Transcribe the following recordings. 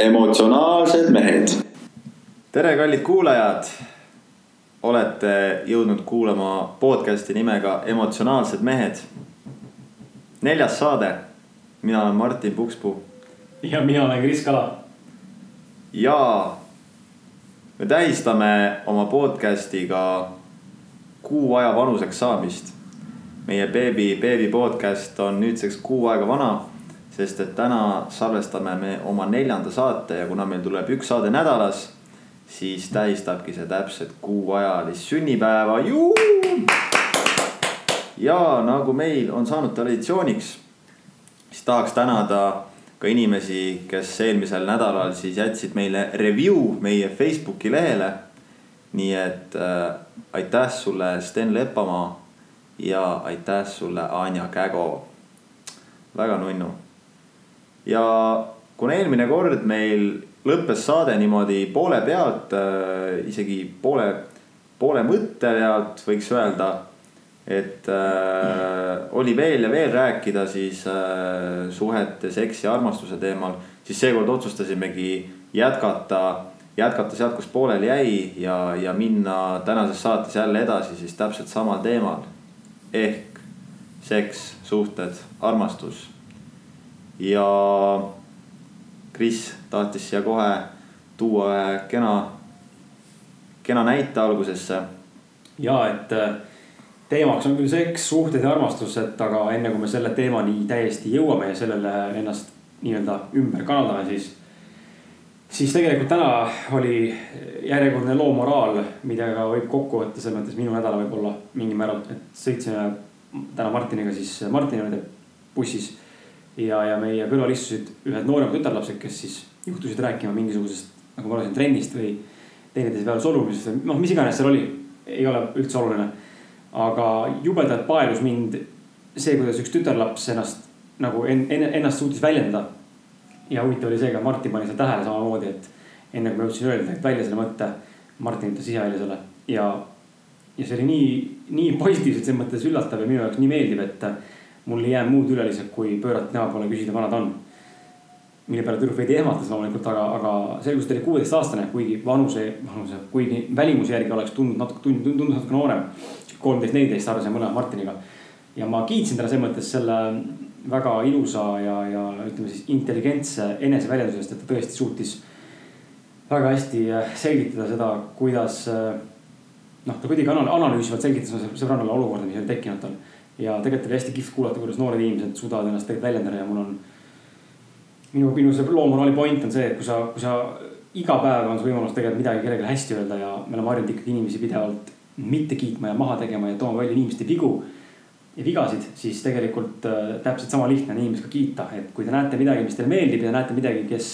emotsionaalsed mehed. tere, kallid kuulajad. olete jõudnud kuulama podcast'i nimega Emotsionaalsed mehed. neljas saade. mina olen Martin Pukspuu ja mina olen Kris Kala. ja me tähistame oma podcast'iga kuu aja vanuseks saamist. meie beebi, beebi podcast on nüüdseks kuu aega vana sest et täna salvestame me oma neljanda saate ja kuna meil tuleb üks saade nädalas, siis tähistabki see täpselt kuuajalist sünnipäeva. ja nagu meil on saanud traditsiooniks, siis tahaks tänada ka inimesi, kes eelmisel nädalal siis jätsid meile review meie Facebooki lehele. nii et äh, aitäh sulle, Sten Lepamaa ja aitäh sulle, Anja Kägo. väga nunnu ja kuna eelmine kord meil lõppes saade niimoodi poole pealt äh,, isegi poole, poole mõtte pealt võiks öelda. et äh, oli veel ja veel rääkida siis äh, suhete, seksi armastuse teemal, siis seekord otsustasimegi jätkata, jätkata sealt, kus pooleli jäi ja, ja minna tänases saates jälle edasi siis täpselt samal teemal. ehk seks, suhted, armastus ja Kris tahtis siia kohe tuua ühe kena, kena näite algusesse. ja et äh, teemaks on küll seks, suhted ja armastus, et aga enne kui me selle teemani täiesti jõuame ja sellele ennast nii-öelda ümber kanaldame, siis. siis tegelikult täna oli järjekordne loo moraal, ka võib kokku võtta selles mõttes minu nädala võib-olla mingil määral, et sõitsime täna Martiniga siis Martini juurde bussis ja, ja meie kõrval istusid ühed nooremad tütarlapsed, kes siis juhtusid rääkima mingisugusest, nagu ma arvasin, trennist või teineteise peale solvumisest või noh, mis iganes seal oli. ei ole üldse oluline. aga jubedalt paelus mind see, kuidas üks tütarlaps ennast nagu en, en, ennast suutis väljendada. ja huvitav oli see ka, Martin pani seda tähele samamoodi, et enne kui ma jõudsin öelda välja selle mõtte, Martin ütles ise välja selle ja, ja see oli nii, nii positiivselt selles mõttes üllatav ja minu jaoks nii meeldiv, et mul ei jää muud üle lihtsalt, kui pöörata tema poole, küsida, vana ta on. mille peale tüdruk veidi ehmatas loomulikult, aga, aga selgus, et ta oli kuueteistaastane, kuigi vanuse, vanuse, kuigi välimuse järgi oleks tundnud natuke, tundus natuke noorem. kolmteist, neliteist arvasin mõlemad Martiniga. ja ma kiitsin teda selles mõttes selle väga ilusa ja, ja ütleme siis intelligentse eneseväljenduse eest, et ta tõesti suutis väga hästi selgitada seda, kuidas noh, ta kuidagi analüüsivalt selgitas sõbrannale olukorda, mis oli tekkinud tal ja tegelikult oli hästi kihvt kuulata, kuidas noored inimesed suudavad ennast tegelikult väljendada ja mul on. minu, minu see loomoraali point on see, et kui sa, kui sa iga päev on su võimalus tegelikult midagi kellelegi hästi öelda ja me oleme harjunud ikkagi inimesi pidevalt mitte kiitma ja maha tegema ja tooma välja inimeste vigu ja vigasid, siis tegelikult äh, täpselt sama lihtne on inimest ka kiita, et kui te näete midagi, mis teile meeldib ja näete midagi, kes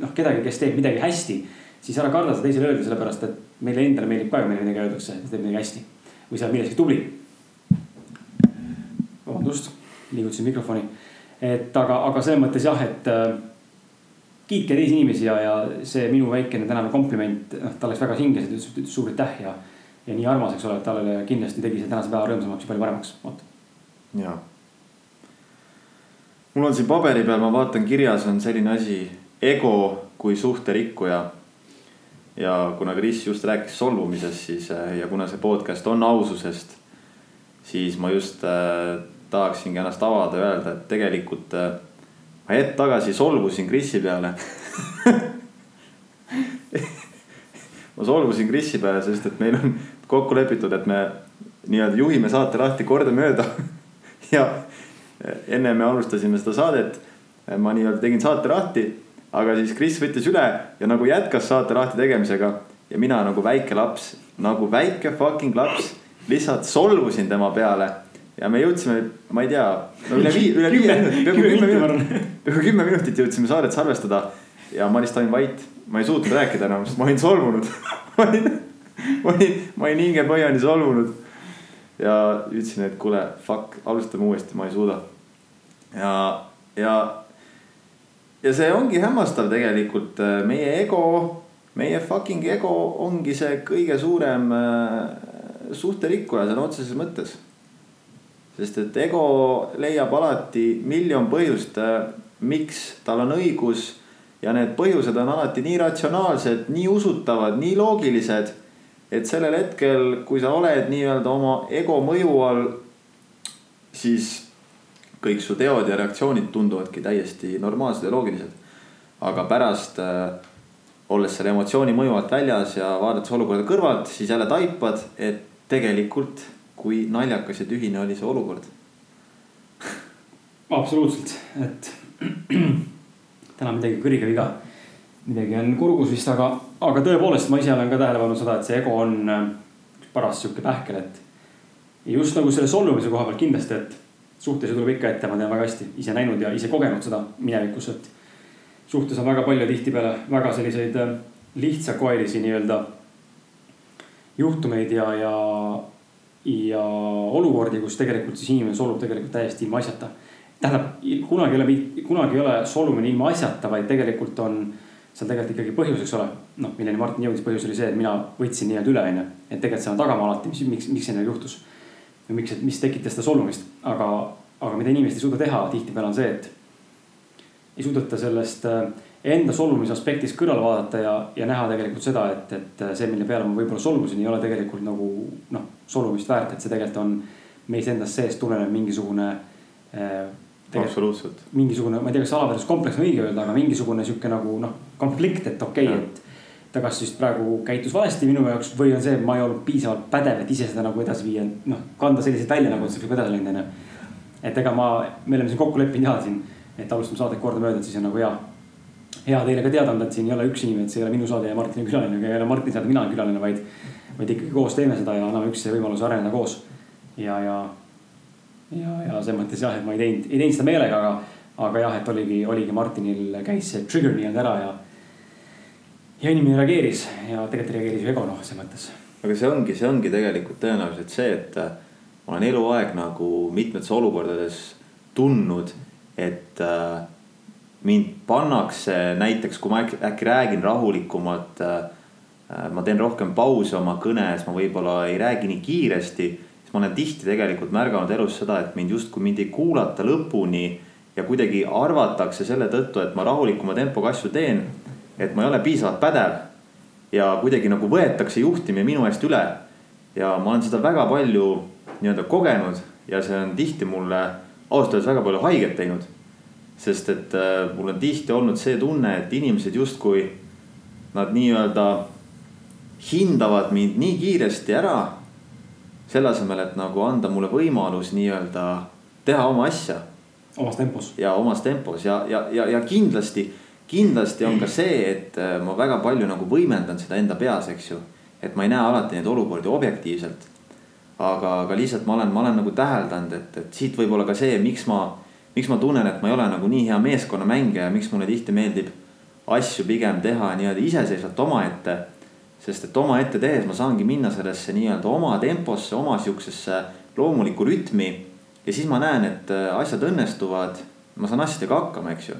noh, kedagi, kes teeb midagi hästi. siis ära karda seda teisele öelda, sellepärast et meile endale meeldib ka, kui meile midagi öeldakse, et teeb midagi hästi. või sa oled milleski tubli vabandust, liigutasin mikrofoni. et aga, aga selles mõttes jah, et äh, kiitke teisi inimesi ja, ja see minu väikene tänane kompliment, noh, ta läks väga hinges, et ütles suur aitäh ja. ja nii armas, eks ole, et talle kindlasti tegi see tänase päeva rõõmsamaks ja palju paremaks, vot. ja. mul on siin paberi peal, ma vaatan, kirjas on selline asi, ego kui suhterikkuja. ja kuna Kris just rääkis solvumisest, siis äh, ja kuna see podcast on aususest, siis ma just äh, tahaksingi ennast avada ja öelda, et tegelikult äh, ma hetk tagasi solvusin Krisi peale. Ma solvusin Krisi peale, sest et meil on kokku lepitud, et me nii-öelda juhime saate lahti kordamööda. Ja enne me alustasime seda saadet, ma nii-öelda tegin saate lahti, aga siis Kris võttis üle ja nagu jätkas saate lahti tegemisega ja mina nagu väike laps, nagu väike fucking laps lihtsalt solvusin tema peale ja me jõudsime, ma ei tea üle viie, üle viie, peaaegu kümme minutit, peaaegu kümme minutit jõudsime saadet salvestada. ja ma lihtsalt olin vait, ma ei suutnud rääkida enam, sest ma olin solvunud ma olin, ma olin, ma olin hingepõhjani solvunud. ja ütlesin, et kuule, fuck, alustame uuesti, ma ei suuda. ja, ja, ja see ongi hämmastav tegelikult, meie ego, meie fucking ego ongi see kõige suurem äh, suhterikkuja sõna otseses mõttes sest et ego leiab alati miljon põhjust, äh, miks tal on õigus. ja need põhjused on alati nii ratsionaalsed, nii usutavad, nii loogilised. et sellel hetkel, kui sa oled nii-öelda oma ego mõju all, siis kõik su teod ja reaktsioonid tunduvadki täiesti normaalsed ja loogilised. aga pärast äh, olles selle emotsiooni mõju alt väljas ja vaadates olukorda kõrvalt, siis jälle taipad, et tegelikult kui naljakas ja tühine oli see olukord. absoluutselt, et täna midagi kõrge viga. midagi on kurgus vist, aga, aga tõepoolest ma ise olen ka tähele pannud seda, et see ego on äh, paras sihuke pähkel, et. just nagu selle solvumise koha pealt kindlasti, et suhteid tuleb ikka ette, ma tean väga hästi, ise näinud ja ise kogenud seda minevikus, et. suhtes on väga palju tihtipeale väga selliseid äh, lihtsakoelisi nii-öelda juhtumeid ja, ja, ja olukordi, kus tegelikult siis inimene solvub tegelikult täiesti ilma asjata. tähendab, kunagi ei ole, kunagi ei ole solvumine ilma asjata, vaid tegelikult on seal tegelikult ikkagi põhjus, eks ole. noh, milleni Martin jõudis, põhjus oli see, et mina võtsin nii-öelda üle, onju. et tegelikult seal on tagamaa alati, mis, miks, miks see nii juhtus või miks, mis tekitas seda solvumist, aga, aga mida inimesed ei suuda teha tihtipeale on see, et. ei suudeta sellest äh, enda solvumise aspektist kõrvale vaadata ja, ja näha tegelikult seda, et, et see, mille peale ma võib-olla solvusin, ei ole tegelikult nagu noh, solvumist väärt, et see tegelikult on meist endast seest tulenev mingisugune äh,. absoluutselt. mingisugune, ma ei tea, kas alaväärsuskompleks on õige öelda, aga mingisugune sihuke nagu noh, konflikt, et okei okay,, et ta kas siis praegu käitus valesti minu jaoks või on see, et ma ei olnud piisavalt pädev, et ise seda nagu edasi viia, noh, kanda selliseid välja, nagu see võib edasi läinud, onju. et ega ma, me oleme siin kokku leppinud ja siin, et alustame saadet kordamööda, et siis on nagu hea. Hea teile ka teada anda, et siin ei ole üks inimene, et see ei ole minu saade ja Martini külaline, aga ei ole Martini saade, mina olen külaline, vaid. vaid ikkagi koos teeme seda ja anname üksteise võimaluse areneda koos. ja, ja, ja, ja selles mõttes jah, et ma ei teinud, ei teinud seda meelega, aga, aga jah, et oligi, oligi Martinil käis see trigger nii-öelda ära ja ja inimene reageeris ja tegelikult reageeris ju ego noh, selles mõttes. aga see ongi, see ongi tegelikult tõenäoliselt see, et äh, ma olen eluaeg nagu mitmetes olukordades tundnud, et äh, mind pannakse näiteks, kui ma äkki, äkki räägin rahulikumalt äh,. ma teen rohkem pause oma kõnes, ma võib-olla ei räägi nii kiiresti. siis ma olen tihti tegelikult märganud elus seda, et mind justkui mind ei kuulata lõpuni ja kuidagi arvatakse selle tõttu, et ma rahulikuma tempoga asju teen et ma ei ole piisavalt pädev. ja kuidagi nagu võetakse juhtimine minu eest üle. ja ma olen seda väga palju nii-öelda kogenud ja see on tihti mulle ausalt öeldes väga palju haiget teinud. Sest et äh, mul on tihti olnud see tunne, et inimesed justkui nad nii-öelda hindavad mind nii kiiresti ära. selle asemel, et nagu anda mulle võimalus nii-öelda teha oma asja. omas tempos. ja omas tempos ja, ja, ja, ja kindlasti kindlasti on ka see, et äh, ma väga palju nagu võimendan seda enda peas, eks ju. et ma ei näe alati neid olukordi objektiivselt. aga, aga lihtsalt ma olen, ma olen nagu täheldanud, et, et siit võib-olla ka see, miks ma, miks ma tunnen, et ma ei ole nagu nii hea meeskonnamängija ja miks mulle tihti meeldib asju pigem teha nii-öelda iseseisvalt omaette. sest et omaette tehes ma saangi minna sellesse nii-öelda oma temposse, oma sihukesesse loomulikku rütmi. ja siis ma näen, et äh, asjad õnnestuvad, ma saan asjadega hakkama, eks ju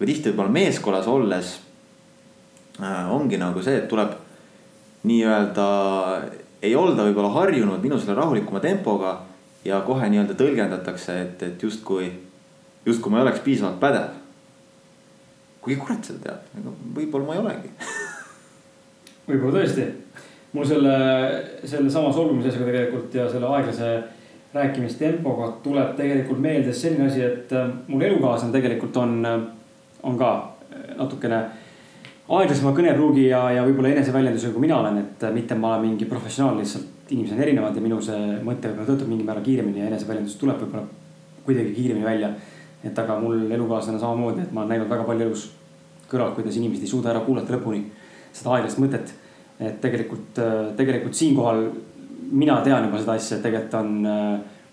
või tihti võib-olla meeskonnas olles äh, ongi nagu see, et tuleb nii-öelda, ei olda võib-olla harjunud minu selle rahulikuma tempoga ja kohe nii-öelda tõlgendatakse, et, et justkui, justkui ma ei oleks piisavalt pädev. kuigi kurat seda teab, ega võib-olla ma ei olegi võib-olla tõesti, mul selle, sellesama solvumise asjaga tegelikult ja selle aeglase rääkimistempoga tuleb tegelikult meelde selline asi, et äh, mul elukaaslane tegelikult on äh, on ka eh, natukene aeglasema kõnepruugi ja, ja võib-olla eneseväljendusega, kui mina olen, et mitte ma olen mingi professionaal, lihtsalt inimesed on erinevad ja minu see mõte võib-olla töötab mingil määral kiiremini ja eneseväljendus tuleb võib-olla kuidagi kiiremini välja. Et aga mul elukaaslane samamoodi, et ma olen näinud väga palju elus kõrvalt, kuidas inimesed ei suuda ära kuulata lõpuni seda aeglast mõtet. et tegelikult, eh, tegelikult siinkohal mina tean juba seda asja, et tegelikult on,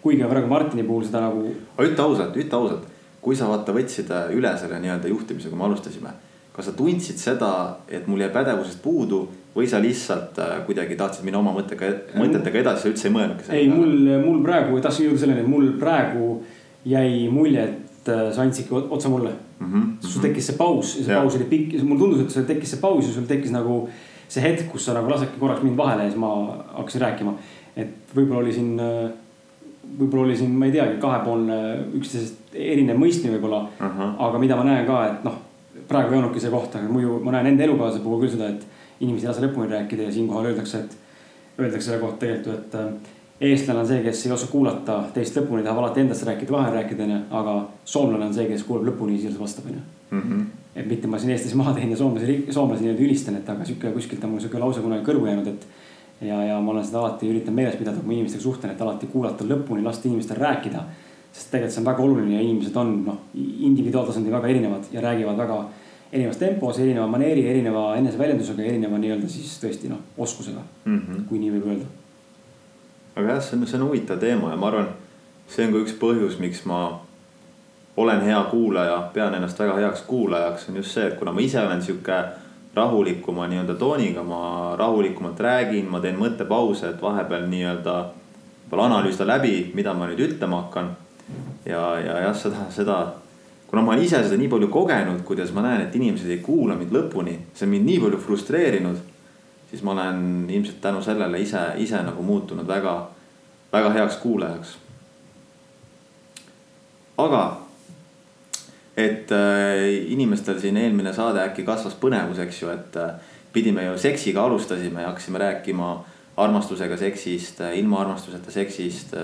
kuigi ma praegu Martini puhul seda nagu. ütle ausalt, ütle ausalt kui sa vaata võtsid äh, üle selle nii-öelda juhtimise, kui me alustasime. kas sa tundsid seda, et mul jäi pädevusest puudu või sa lihtsalt äh, kuidagi tahtsid minna oma mõttega, mõtetega edasi, sa üldse ei mõelnudki ei, mul, mul praegu, tahtsin jõuda selleni, et mul praegu jäi mulje, et äh, sa andsidki otsa mulle mm. -hmm. sul tekkis see paus ja see ja. paus oli pikk, mulle tundus, et sul tekkis see paus ja sul tekkis nagu see hetk, kus sa nagu lasedki korraks mind vahele ja siis ma hakkasin rääkima. et võib-olla oli siin võib-olla oli siin, ma ei teagi, kahepoolne üksteisest erinev mõistmine võib-olla uh. -huh. aga mida ma näen ka, et noh, praegu ei olnudki see koht, aga muidu ma näen enda elukaaslase puhul küll seda, et inimesed ei lase lõpuni rääkida ja siinkohal öeldakse, et, öeldakse selle kohta tegelikult, et äh, eestlane on see, kes ei oska kuulata teist lõpuni, tahab alati endast rääkida, vahel rääkida, onju. aga soomlane on see, kes kuulab lõpuni, siis vastab, onju. Mhm. et mitte ma siin Eestis maha teen ja soomlasi, soomlasi nii-öelda ülistan, et aga sihuke kuskilt on mul sihuke lause kunagi kõrvu jäänud, et. ja, ja ma olen seda alati üritanud meeles pidada, kui ma inimestega suhtlen, et alati kuulata lõpuni, lasta inimestel rääkida. sest tegelikult see on väga oluline ja inimesed on noh, individuaaltasandil väga erinevad ja räägivad väga erinevas tempos, erineva maneeri, erineva eneseväljendusega, erineva nii-öelda siis tõesti noh, oskusega mm, -hmm. kui nii võib öelda aga jah, see on, see on huvitav teema ja ma arvan, see on ka üks põhjus, miks ma olen hea kuulaja, pean ennast väga heaks kuulajaks, on just see, et kuna ma ise olen sihuke rahulikuma nii-öelda tooniga, ma rahulikumalt räägin, ma teen mõttepause, et vahepeal nii-öelda võib-olla analüüsida läbi, mida ma nüüd ütlema hakkan. ja, ja jah, seda, seda, kuna ma olen ise seda nii palju kogenud, kuidas ma näen, et inimesed ei kuula mind lõpuni, see on mind nii palju frustreerinud siis ma olen ilmselt tänu sellele ise, ise nagu muutunud väga, väga heaks kuulajaks. aga, et äh, inimestel siin eelmine saade äkki kasvas põnevus, eks ju, et äh, pidime ju seksiga alustasime ja hakkasime rääkima armastusega seksist, äh, ilma armastuseta seksist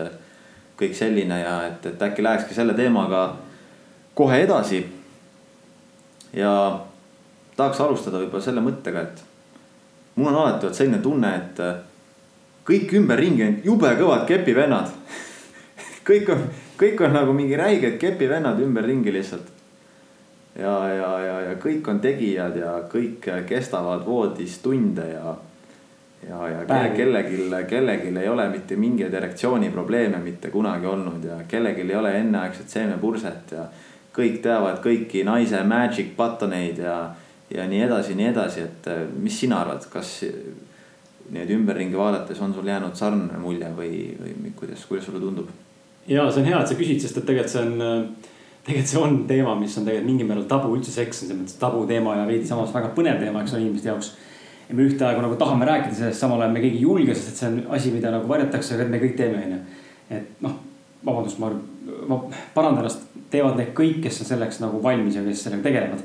kõik selline ja et, et äkki lähekski selle teemaga kohe edasi. ja tahaks alustada võib-olla selle mõttega, et mul on alati olnud selline tunne, et äh, kõik ümberringi on jube kõvad kepivennad kõik on, kõik on nagu mingi räiged kepivennad ümberringi lihtsalt. ja, ja, ja, ja kõik on tegijad ja kõik kestavad voodis tunde ja. ja, ja kellelgi, kellelgi ei ole mitte mingeid erektsiooniprobleeme mitte kunagi olnud ja kellelgi ei ole enneaegset seemnepurset ja kõik teavad kõiki naise magic button eid ja ja nii edasi, nii edasi, et äh, mis sina arvad, kas nüüd ümberringi vaadates on sul jäänud sarnane mulje või, või kuidas, kuidas sulle tundub? ja see on hea, et sa küsid, sest et tegelikult see on, äh, tegelikult see on teema, mis on tegelikult mingil määral tabu, üldse seks on selles mõttes tabuteema ja veidi samas väga põnev teema, eks ole, inimeste jaoks. ja me ühtaegu nagu tahame rääkida sellest, samal ajal me keegi ei julge, sest et see on asi, mida nagu varjatakse, aga me kõik teeme, onju. et noh, vabandust, ma, ma parandan ennast, teevad need kõik, kes on selleks nagu valmis ja kes sellega tegelevad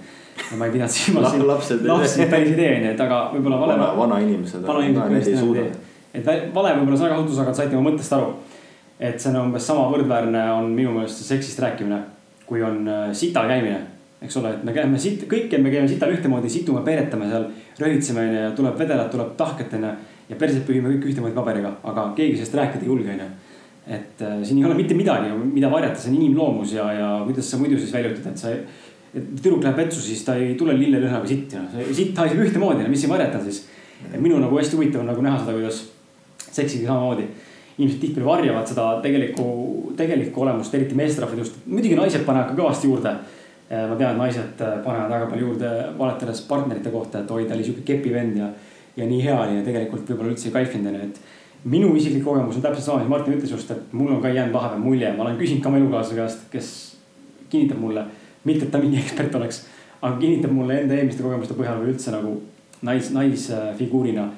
ma ei pidanud silmas La,. lapsed. lapsed päris idee onju, et aga võib-olla vale. vana, vanainimesed. vanainimesed küll ei suuda. et vale võib-olla sõnakasutus, aga saite mu mõttest aru. et see on umbes sama võrdväärne on minu meelest seksist rääkimine, kui on äh, sital käimine. eks ole, et me käime siit, kõik me käime sital ühtemoodi, situme, peeretame seal, röövitseme onju ja tuleb vedelat, tuleb tahket onju. ja perset pühime kõik ühtemoodi paberiga, aga keegi sellest rääkida ei julge onju et äh, siin ei ole mitte midagi, mida varjata, see on inimloomus ja, ja kuidas sa muidu siis välja ütled, et sa et tüdruk läheb vetsu, siis ta ei tule lillelõhnaga sitt ja see sitt haiseb ühtemoodi, mis siin varjata siis. minu nagu hästi huvitav on nagu näha seda, kuidas seksiga samamoodi. inimesed tihtipeale varjavad seda tegelikku, tegelikku olemust, eriti meesterahvad just. muidugi naised panevad ka kõvasti juurde. ma tean, et naised panevad väga palju juurde valetades partnerite kohta, et oi, ta oli sihuke kepivend ja, ja nii hea ja tegelikult võib-olla üldse ei kaifinud onju, et minu isiklik kogemus on täpselt sama, mis Martin ütles just, et mul on ka jäänud vahepeal mulje, ma olen küsinud ka oma elukaaslase käest, kes kinnitab mulle mitte, et ta mingi ekspert oleks, aga kinnitab mulle enda eelmiste kogemuste põhjal või üldse nagu nais, naisfiguurina.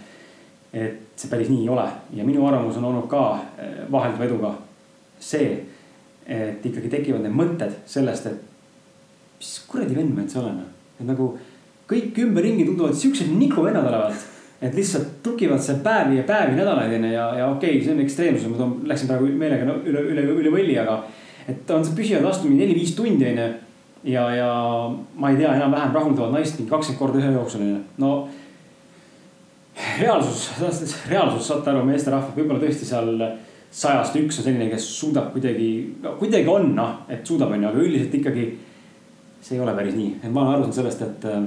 et see päris nii ei ole ja minu arvamus on olnud ka eh, vahelduva eduga see, et ikkagi tekivad need mõtted sellest, et mis kuradi vend ma üldse olen. et nagu kõik ümberringi tunduvad siuksed nikuvennad olevat et lihtsalt tukivad seal päevi ja päevi, nädalaid onju ja, ja okei okay,, see on ekstreemsus, ma toon, läksin praegu meelega no, üle, üle, üle võlli, aga. et on see püsivad vastu mingi neli-viis tundi onju ja, ja ma ei tea, enam-vähem rahuldavad naist mingi kakskümmend korda ühe jooksul onju, no. reaalsus, reaalsus, saate aru, meesterahvad võib-olla tõesti seal sajast üks on selline, kes suudab kuidagi, kuidagi on noh, et suudab onju, aga üldiselt ikkagi. see ei ole päris nii, et ma olen aru saanud sellest, et äh,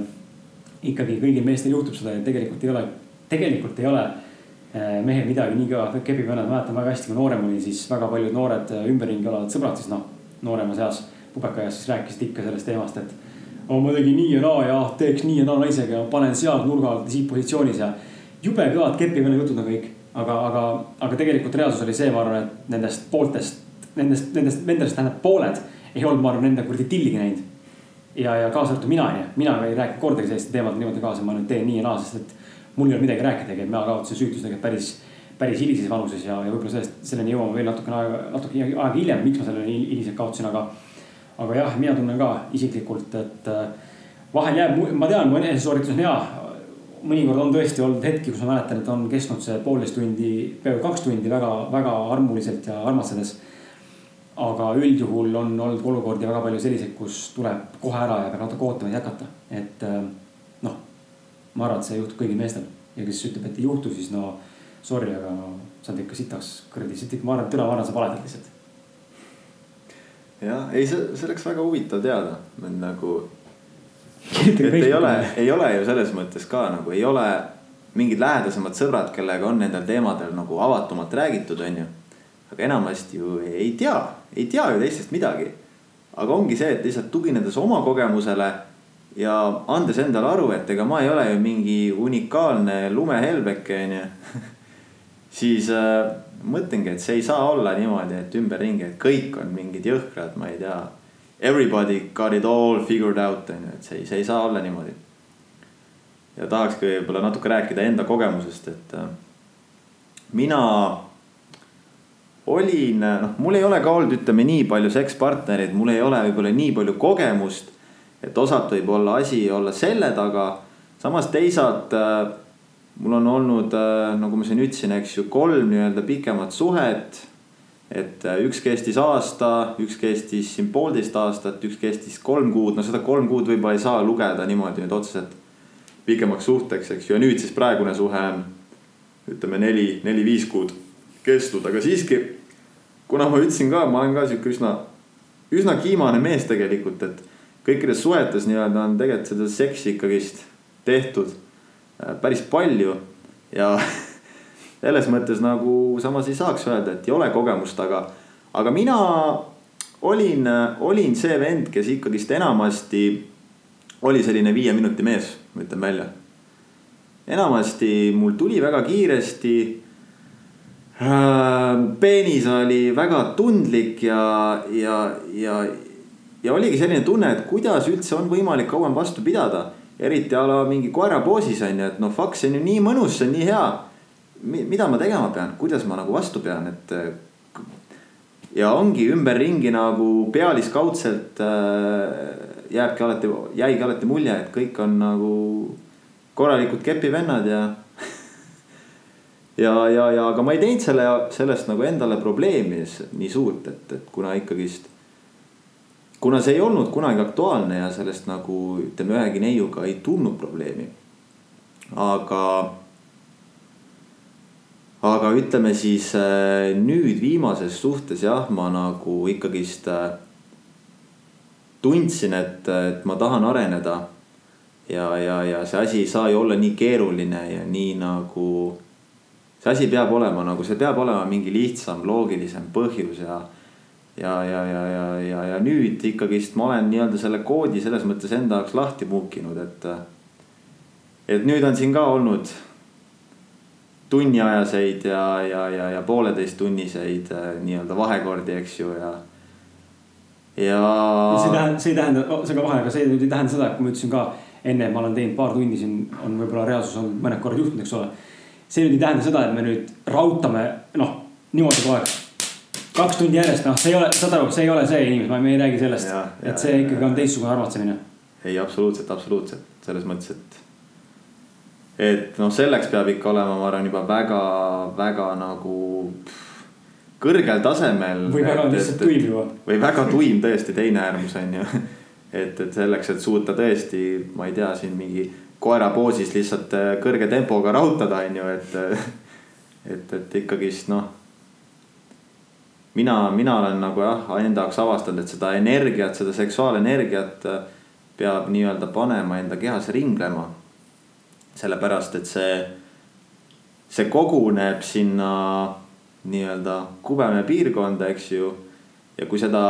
ikkagi kõigil meestel juhtub seda ja tegelikult ei ole, tegelikult ei ole äh, mehel midagi nii kõva kepib vennad, mäletan väga hästi, kui noorem olin, siis väga paljud noored äh, ümberringi olevad sõbrad siis noh, nooremas eas pubekaeas siis rääkisid ikka sellest teemast, et. oh ma tegin nii ja naa ja teeks nii ja naa naisega ja panen seal nurga alt siit positsioonis ja. jube kõvad kepivene jutud on kõik, aga, aga, aga tegelikult reaalsus oli see, ma arvan, et nendest pooltest, nendest, nendest vendadest tähendab pooled ei olnud, ma arvan, nende kuradi tilligi näinud. ja, ja kaasa arvatud mina onju, mina ei rääkinud kordagi sellist teemat niimoodi kaasa, ma nüüd teen nii ja naa, sest et mul ei olnud midagi rääkidagi, et mina kaotasin süütuse tegelikult päris, päris hilises vanuses ja, ja võib-olla sellest, selleni jõuame veel natukene aega, natuke aega hiljem, miks ma selleni hiliselt kaotasin, aga. aga jah, mina tunnen ka isiklikult, et äh, vahel jääb, ma tean, mu enesesooritus on hea. mõnikord on tõesti olnud hetki, kus ma mäletan, et on kestnud see poolteist tundi, peaaegu kaks tundi väga, väga armuliselt ja armastades. aga üldjuhul on olnud olukordi väga palju selliseid, kus tuleb kohe ära ja peab natuke ootama ja jätkata, et äh. Ma arvan, et see juhtub kõigil meestel ja kes ütleb, et ei juhtu, siis no sorry, aga no sa oled ikka sitaks kuradi, siit ikka, ma arvan, et ma arvan, sa valetad lihtsalt. jah, ei, see, see oleks väga huvitav teada, nagu et ei ole, ei ole ju selles mõttes ka nagu ei ole mingid lähedasemad sõbrad, kellega on nendel teemadel nagu avatumalt räägitud, on ju. aga enamasti ju ei tea, ei tea ju teistest midagi. aga ongi see, et lihtsalt tuginedes oma kogemusele ja andes endale aru, et ega ma ei ole ju mingi unikaalne lumehelbeke, on ju. siis äh, mõtlengi, et see ei saa olla niimoodi, et ümberringi, et kõik on mingid jõhkrad, ma ei tea everybody got it all figured out on ju, et see, see ei saa olla niimoodi. ja tahakski võib-olla natuke rääkida enda kogemusest, et äh, mina olin, noh, mul ei ole ka olnud, ütleme nii palju sekspartnereid, mul ei ole võib-olla nii palju kogemust. Et osalt võib olla asi olla selle taga, samas teisalt äh, mul on olnud äh,, nagu ma siin ütlesin, eks ju, kolm nii-öelda pikemat suhet. Et äh, üks kestis aasta, üks kestis siin poolteist aastat, üks kestis kolm kuud, no seda kolm kuud võib-olla ei saa lugeda niimoodi nüüd otseselt pikemaks suhteks, eks ju, ja nüüd siis praegune suhe on ütleme neli, neli-viis kuud kestnud, aga siiski. kuna ma ütlesin ka, ma olen ka sihuke üsna, üsna kiimane mees tegelikult, et kõikides suhetes nii-öelda on tegelikult seda seksi ikkagist tehtud äh, päris palju ja selles mõttes nagu samas ei saaks öelda, et ei ole kogemust, aga, aga mina olin, olin see vend, kes ikkagist enamasti oli selline viie minuti mees, ma ütlen välja. enamasti mul tuli väga kiiresti äh,. peenis oli väga tundlik ja, ja, ja, ja oligi selline tunne, et kuidas üldse on võimalik kauem vastu pidada. eriti a la mingi koerapoosis on ju, et noh, fuck, see on ju nii mõnus, see on nii hea mida ma tegema pean, kuidas ma nagu vastu pean, et. ja ongi ümberringi nagu pealiskaudselt äh, jääbki alati, jäigi alati mulje, et kõik on nagu korralikud kepivennad ja ja, ja, ja aga ma ei teinud selle, sellest nagu endale probleemi nii suurt, et, et kuna ikkagist. Kuna see ei olnud kunagi aktuaalne ja sellest nagu ütleme ühegi neiuga ei tulnud probleemi. aga aga ütleme siis äh, nüüd viimases suhtes jah, ma nagu ikkagist äh, tundsin, et, et ma tahan areneda. ja, ja, ja see asi ei saa ju olla nii keeruline ja nii nagu. see asi peab olema nagu, see peab olema mingi lihtsam, loogilisem põhjus ja. Ja, ja, ja, ja, ja, ja nüüd ikkagist ma olen nii-öelda selle koodi selles mõttes enda jaoks lahti muukinud, et. et nüüd on siin ka olnud tunniajaseid ja, ja, ja, ja pooleteisttunniseid äh, nii-öelda vahekordi, eks ju, ja. ja. see ei tähenda, see ei tähenda, see ka vahe, aga see ei tähenda seda, et kui ma ütlesin ka enne, ma olen teinud paar tundi siin, on võib-olla reaalsus olnud mõned korrad juhtunud, eks ole. see nüüd ei tähenda seda, et me nüüd raudtame, noh, niimoodi kogu aeg. Kaks tundi järjest, noh, see ei ole, saad aru, see ei ole see inimene, ma ei räägi sellest, et see ikkagi on teistsugune armastamine. ei, absoluutselt, absoluutselt selles mõttes, et et noh, selleks peab ikka olema, ma arvan, juba väga-väga nagu kõrgel tasemel. või väga lihtsalt tuim juba. või väga tuim tõesti, teine äärmus on ju. et, et selleks, et suuta tõesti, ma ei tea, siin mingi koera poosis lihtsalt äh, kõrge tempoga rahutada, on ju, et. et, et ikkagist noh. Mina, mina olen nagu jah, enda jaoks avastanud, et seda energiat, seda seksuaalenergiat äh, peab nii-öelda panema enda kehas ringlema sellepärast et see, see koguneb sinna nii-öelda kubeme piirkonda, eks ju. ja kui seda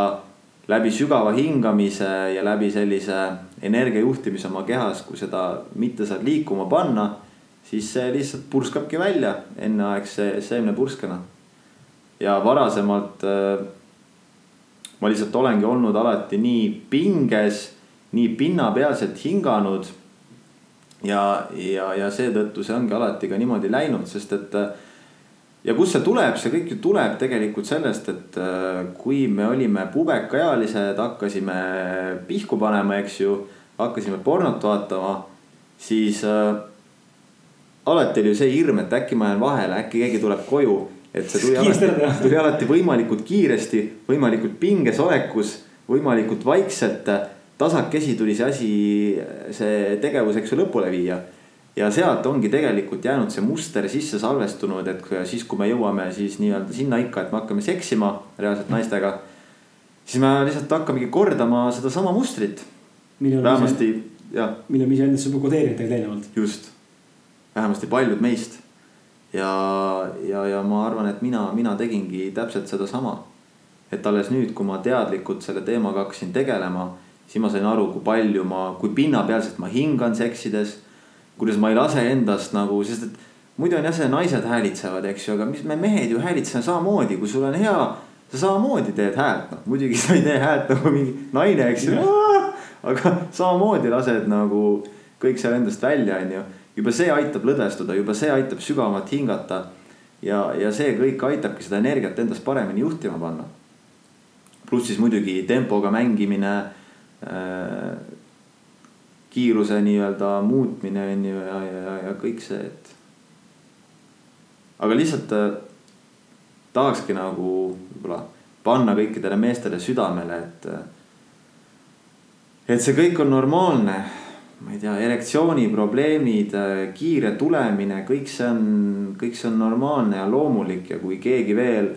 läbi sügava hingamise ja läbi sellise energia juhtimise oma kehas, kui seda mitte saad liikuma panna, siis see lihtsalt purskabki välja enneaegse seemnepurskena. Ja varasemalt äh, ma lihtsalt olengi olnud alati nii pinges, nii pinnapealselt hinganud ja, ja, ja seetõttu see ongi alati ka niimoodi läinud, sest et. ja kust see tuleb, see kõik ju tuleb tegelikult sellest, et äh, kui me olime pubekaealised, hakkasime pihku panema, eks ju. hakkasime pornot vaatama, siis äh, alati oli ju see hirm, et äkki ma jään vahele, äkki keegi tuleb koju. Et see tuli alati, tuli alati võimalikult kiiresti, võimalikult pinges olekus, võimalikult vaikselt. tasakesi tuli see asi, see tegevus, eks ju, lõpule viia ja sealt ongi tegelikult jäänud see muster sisse salvestunud, et siis, kui me jõuame siis nii-öelda sinna ikka, et me hakkame seksima reaalselt naistega. siis me lihtsalt hakkamegi kordama sedasama mustrit. vähemasti, jah. mille me iseendasse kodeerime tegelikult eelnevalt. just, vähemasti paljud meist. Ja, ja, ja ma arvan, et mina, mina tegingi täpselt sedasama. et alles nüüd, kui ma teadlikult selle teemaga hakkasin tegelema, siis ma sain aru, kui palju ma, kui pinnapealselt ma hingan seksides kuidas ma ei lase endast nagu, sest et muidu on jah, see naised häälitsevad, eks ju, aga mis me mehed ju häälitseme samamoodi, kui sul on hea. sa samamoodi teed häält, noh muidugi sa ei tee häält nagu mingi naine, eks ju. aga samamoodi lased nagu kõik seal endast välja, on ju. Juba see aitab lõdvestuda, juba see aitab sügavamalt hingata. ja, ja see kõik aitabki seda energiat endast paremini juhtima panna. pluss siis muidugi tempoga mängimine äh, kiiruse nii-öelda muutmine on ju ja, ja, ja kõik see, et. aga lihtsalt äh, tahakski nagu võib-olla panna kõikidele meestele südamele, et. Äh, et see kõik on normaalne, ma ei tea, erektsiooniprobleemid, äh, kiire tulemine, kõik see on, kõik see on normaalne ja loomulik ja kui keegi veel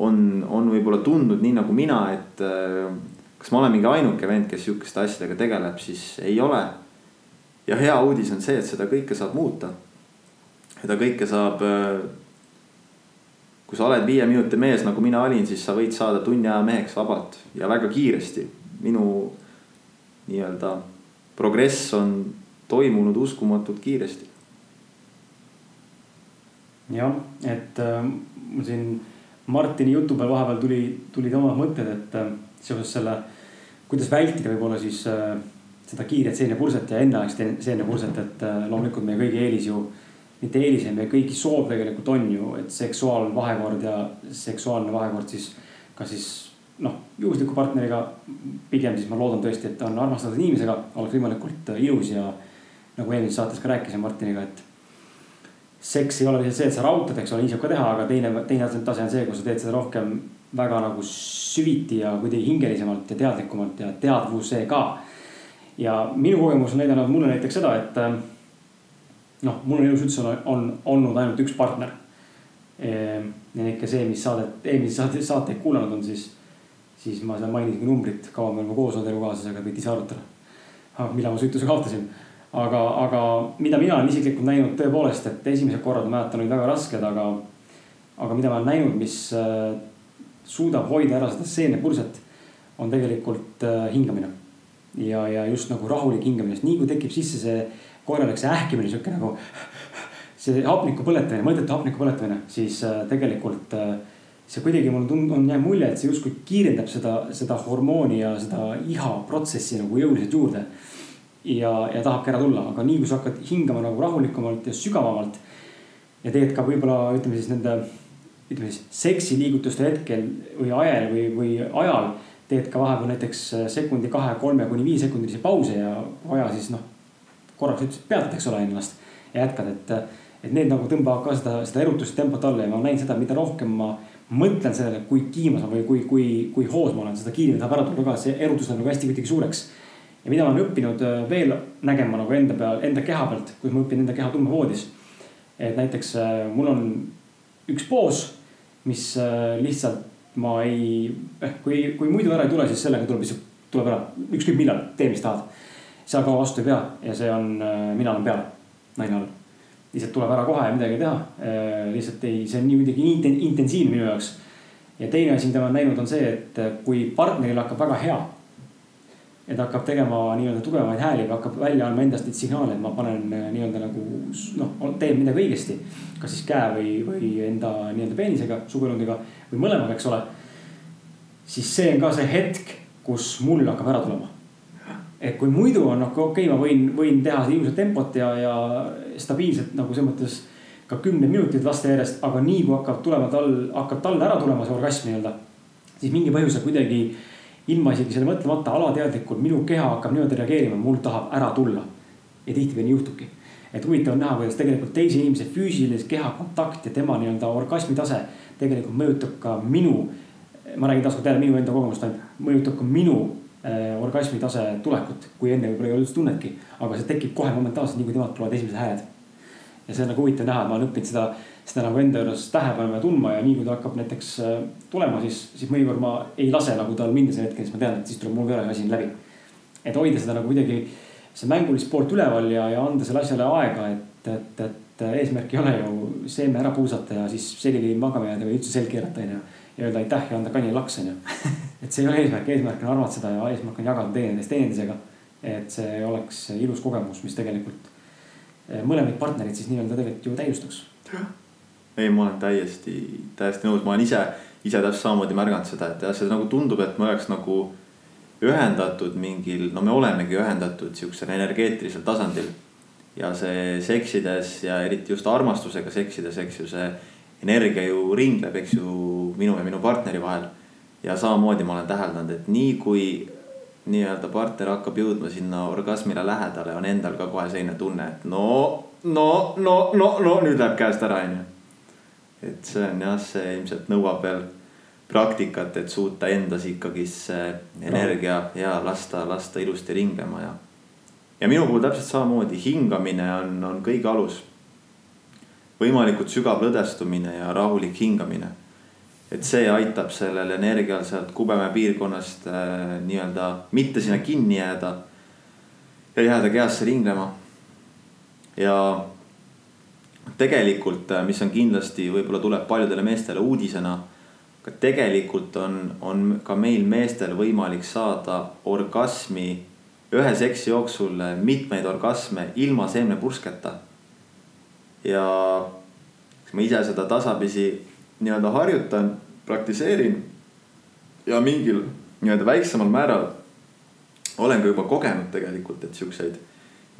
on, on võib-olla tundnud nii nagu mina, et kas ma olen mingi ainuke vend, kes sihukeste asjadega tegeleb, siis ei ole. ja hea uudis on see, et seda kõike saab muuta. seda kõike saab. Äh, kui sa oled viie minuti mees, nagu mina olin, siis sa võid saada tunni aja meheks vabalt ja väga kiiresti. minu nii-öelda progress on toimunud uskumatult kiiresti. jah, et äh, mul siin Martini jutu peal vahepeal tuli, tulid omad mõtted, et äh, seoses selle, kuidas vältida võib-olla siis äh, seda kiiret seenepurset ja enneaegset seenepurset, et äh, loomulikult meie kõigi eelis ju. mitte eelis, meie kõigi soov tegelikult on ju, et seksuaalvahekord ja seksuaalne vahekord siis, kas siis noh, juhusliku partneriga. pigem siis ma loodan tõesti, et on armastatud inimesega, oleks võimalikult äh, ilus ja nagu eelmises saates ka rääkisin Martiniga, et seks ei ole lihtsalt see, et sa raudtad, eks ole, nii saab ka teha, aga teine, teine tase on see, kus sa teed seda rohkem väga nagu süviti ja kuidagi hingelisemalt ja teadlikumalt ja teadvusega. ja minu kogemus on näidanud mulle näiteks seda, et äh, noh, mul on elus üldse on, on olnud ainult üks partner. Ehm, ja ikka see, mis saadet, eelmiseid saate, saateid kuulanud on, siis, siis ma seal mainisingi numbrit, kaua me oleme koos olnud elukaaslasega, võite ise arutada. millal ma süütuse kaotasin aga, aga mida mina olen isiklikult näinud tõepoolest, et esimesed korrad ma mäletan olid väga rasked, aga, aga mida ma olen näinud, mis äh, suudab hoida ära seda seenepurset, on tegelikult äh, hingamine. ja, ja just nagu rahulik hingamine, sest nii kui tekib sisse see korralik see ähkimine, sihuke nagu see hapniku põletamine, mõttetu hapniku põletamine, siis äh, tegelikult see kuidagi mul tund-, on jäänud mulje, et see justkui kiirendab seda, seda hormooni ja seda iha protsessi nagu jõuliselt juurde ja, ja tahabki ära tulla, aga nii kui sa hakkad hingama nagu rahulikumalt ja sügavamalt. ja teed ka võib-olla ütleme siis nende, ütleme siis seksiliigutuste hetkel või ajal või, või ajal. teed ka vahepeal näiteks sekundi, kahe, kolme kuni viiesekundilisi pause ja vaja siis noh. korraks ütlesid, peatad, eks ole, ennast ja jätkad, et, et need nagu tõmbavad ka seda, seda erutust tempot alla ja ma näinud seda, mida rohkem ma mõtlen sellele, kui kiimas ma või kui, kui, kui hoos ma olen, seda kiiremini tahab ära tulla ka, see erutus läheb nagu hästi kuidagi suureks ja mida ma olen õppinud äh, veel nägema nagu enda peal, enda keha pealt, kuidas ma õpin enda keha tundma voodis. et näiteks äh, mul on üks poos, mis äh, lihtsalt ma ei, eh kui, kui muidu ära ei tule, siis sellega tuleb lihtsalt, tuleb ära, ükskõik millal, tee mis tahad. seal kaua vastu ei pea ja see on, mina olen peal, naine all. Lihtsalt tuleb ära kohe ja midagi ei teha. lihtsalt ei, see on nii kuidagi intensiivne minu jaoks. ja teine asi, mida ma olen näinud, on see, et kui partneril hakkab väga hea et hakkab tegema nii-öelda tugevaid hääli või hakkab välja andma endast neid signaale, et ma panen äh, nii-öelda nagu noh, teen midagi õigesti. kas siis käe või, või enda nii-öelda peenisega, suguelundiga või mõlemaga, eks ole. siis see on ka see hetk, kus mul hakkab ära tulema. Et kui muidu on noh, okei okay,, ma võin, võin teha ilusat tempot ja, ja stabiilselt nagu selles mõttes ka kümned minutid laste järjest, aga nii kui hakkab tulema tal, hakkab talle ära tulema see orgasm nii-öelda. siis mingi põhjusel kuidagi ilma isegi selle mõtlemata alateadlikult minu keha hakkab niimoodi reageerima, mul tahab ära tulla. ja tihtipeale juhtubki. et huvitav on näha, kuidas tegelikult teise inimese füüsiline kehakontakt ja tema nii-öelda orgasmi tase tegelikult mõjutab ka minu. ma räägin taaskord jälle minu enda kogemust ainult, mõjutab ka minu orgasmi tase tulekut, kui enne võib-olla ei olnud tunnetki. aga see tekib kohe momentaalselt, nii kui temalt tulevad esimesed hääled ja see on nagu huvitav näha, et ma olen õppinud seda, seda nagu enda juures tähele panema ja tundma ja nii kui ta hakkab näiteks äh, tulema, siis, siis mõnikord ma ei lase nagu tal minna sel hetkel, siis ma tean, et siis tuleb mul veel asi läbi. et hoida seda nagu kuidagi see mängulist poolt üleval ja, ja anda selle asjale aega, et, et, et eesmärk ei ole ju seeme ära puusata ja siis selili magama jääda või üldse selg keerata, onju. Ja öelda aitäh ja anda kanni laks, onju. et see ei ole eesmärk, eesmärk on armatseda ja eesmärk on jagada teineteist teineteisega. et see oleks ilus kogemus, mis tegelikult Eh, mõlemaid partnereid siis nii-öelda tegelikult ju täiustaks. ei, ma olen täiesti, täiesti nõus, ma olen ise, ise täpselt samamoodi märganud seda, et jah, see nagu tundub, et me oleks nagu ühendatud mingil, no me olemegi ühendatud sihukesel energeetilisel tasandil. ja see seksides ja eriti just armastusega seksides, eks ju, see energia ju ringleb, eks ju, minu ja minu partneri vahel. ja samamoodi ma olen täheldanud, et nii kui nii-öelda partner hakkab jõudma sinna orgasmile lähedale, on endal ka kohe selline tunne, et no, no, no, no, no nüüd läheb käest ära, onju. et see on jah, see ilmselt nõuab veel praktikat, et suuta endas ikkagi see energia no. ja lasta, lasta ilusti ringlema ja. ja minu puhul täpselt samamoodi, hingamine on, on kõige alus. võimalikult sügav lõdvestumine ja rahulik hingamine et see aitab sellel energial sealt Kubemäe piirkonnast äh, nii-öelda mitte sinna kinni jääda. ja jääda kehasse ringlema. ja tegelikult, äh, mis on kindlasti, võib-olla tuleb paljudele meestele uudisena. aga tegelikult on, on ka meil meestel võimalik saada orgasmi ühe seksi jooksul mitmeid orgasme ilma seemnepursketa. ja ma ise seda tasapisi nii-öelda harjutan, praktiseerin. ja mingil nii-öelda väiksemal määral olen ka juba kogenud tegelikult, et siukseid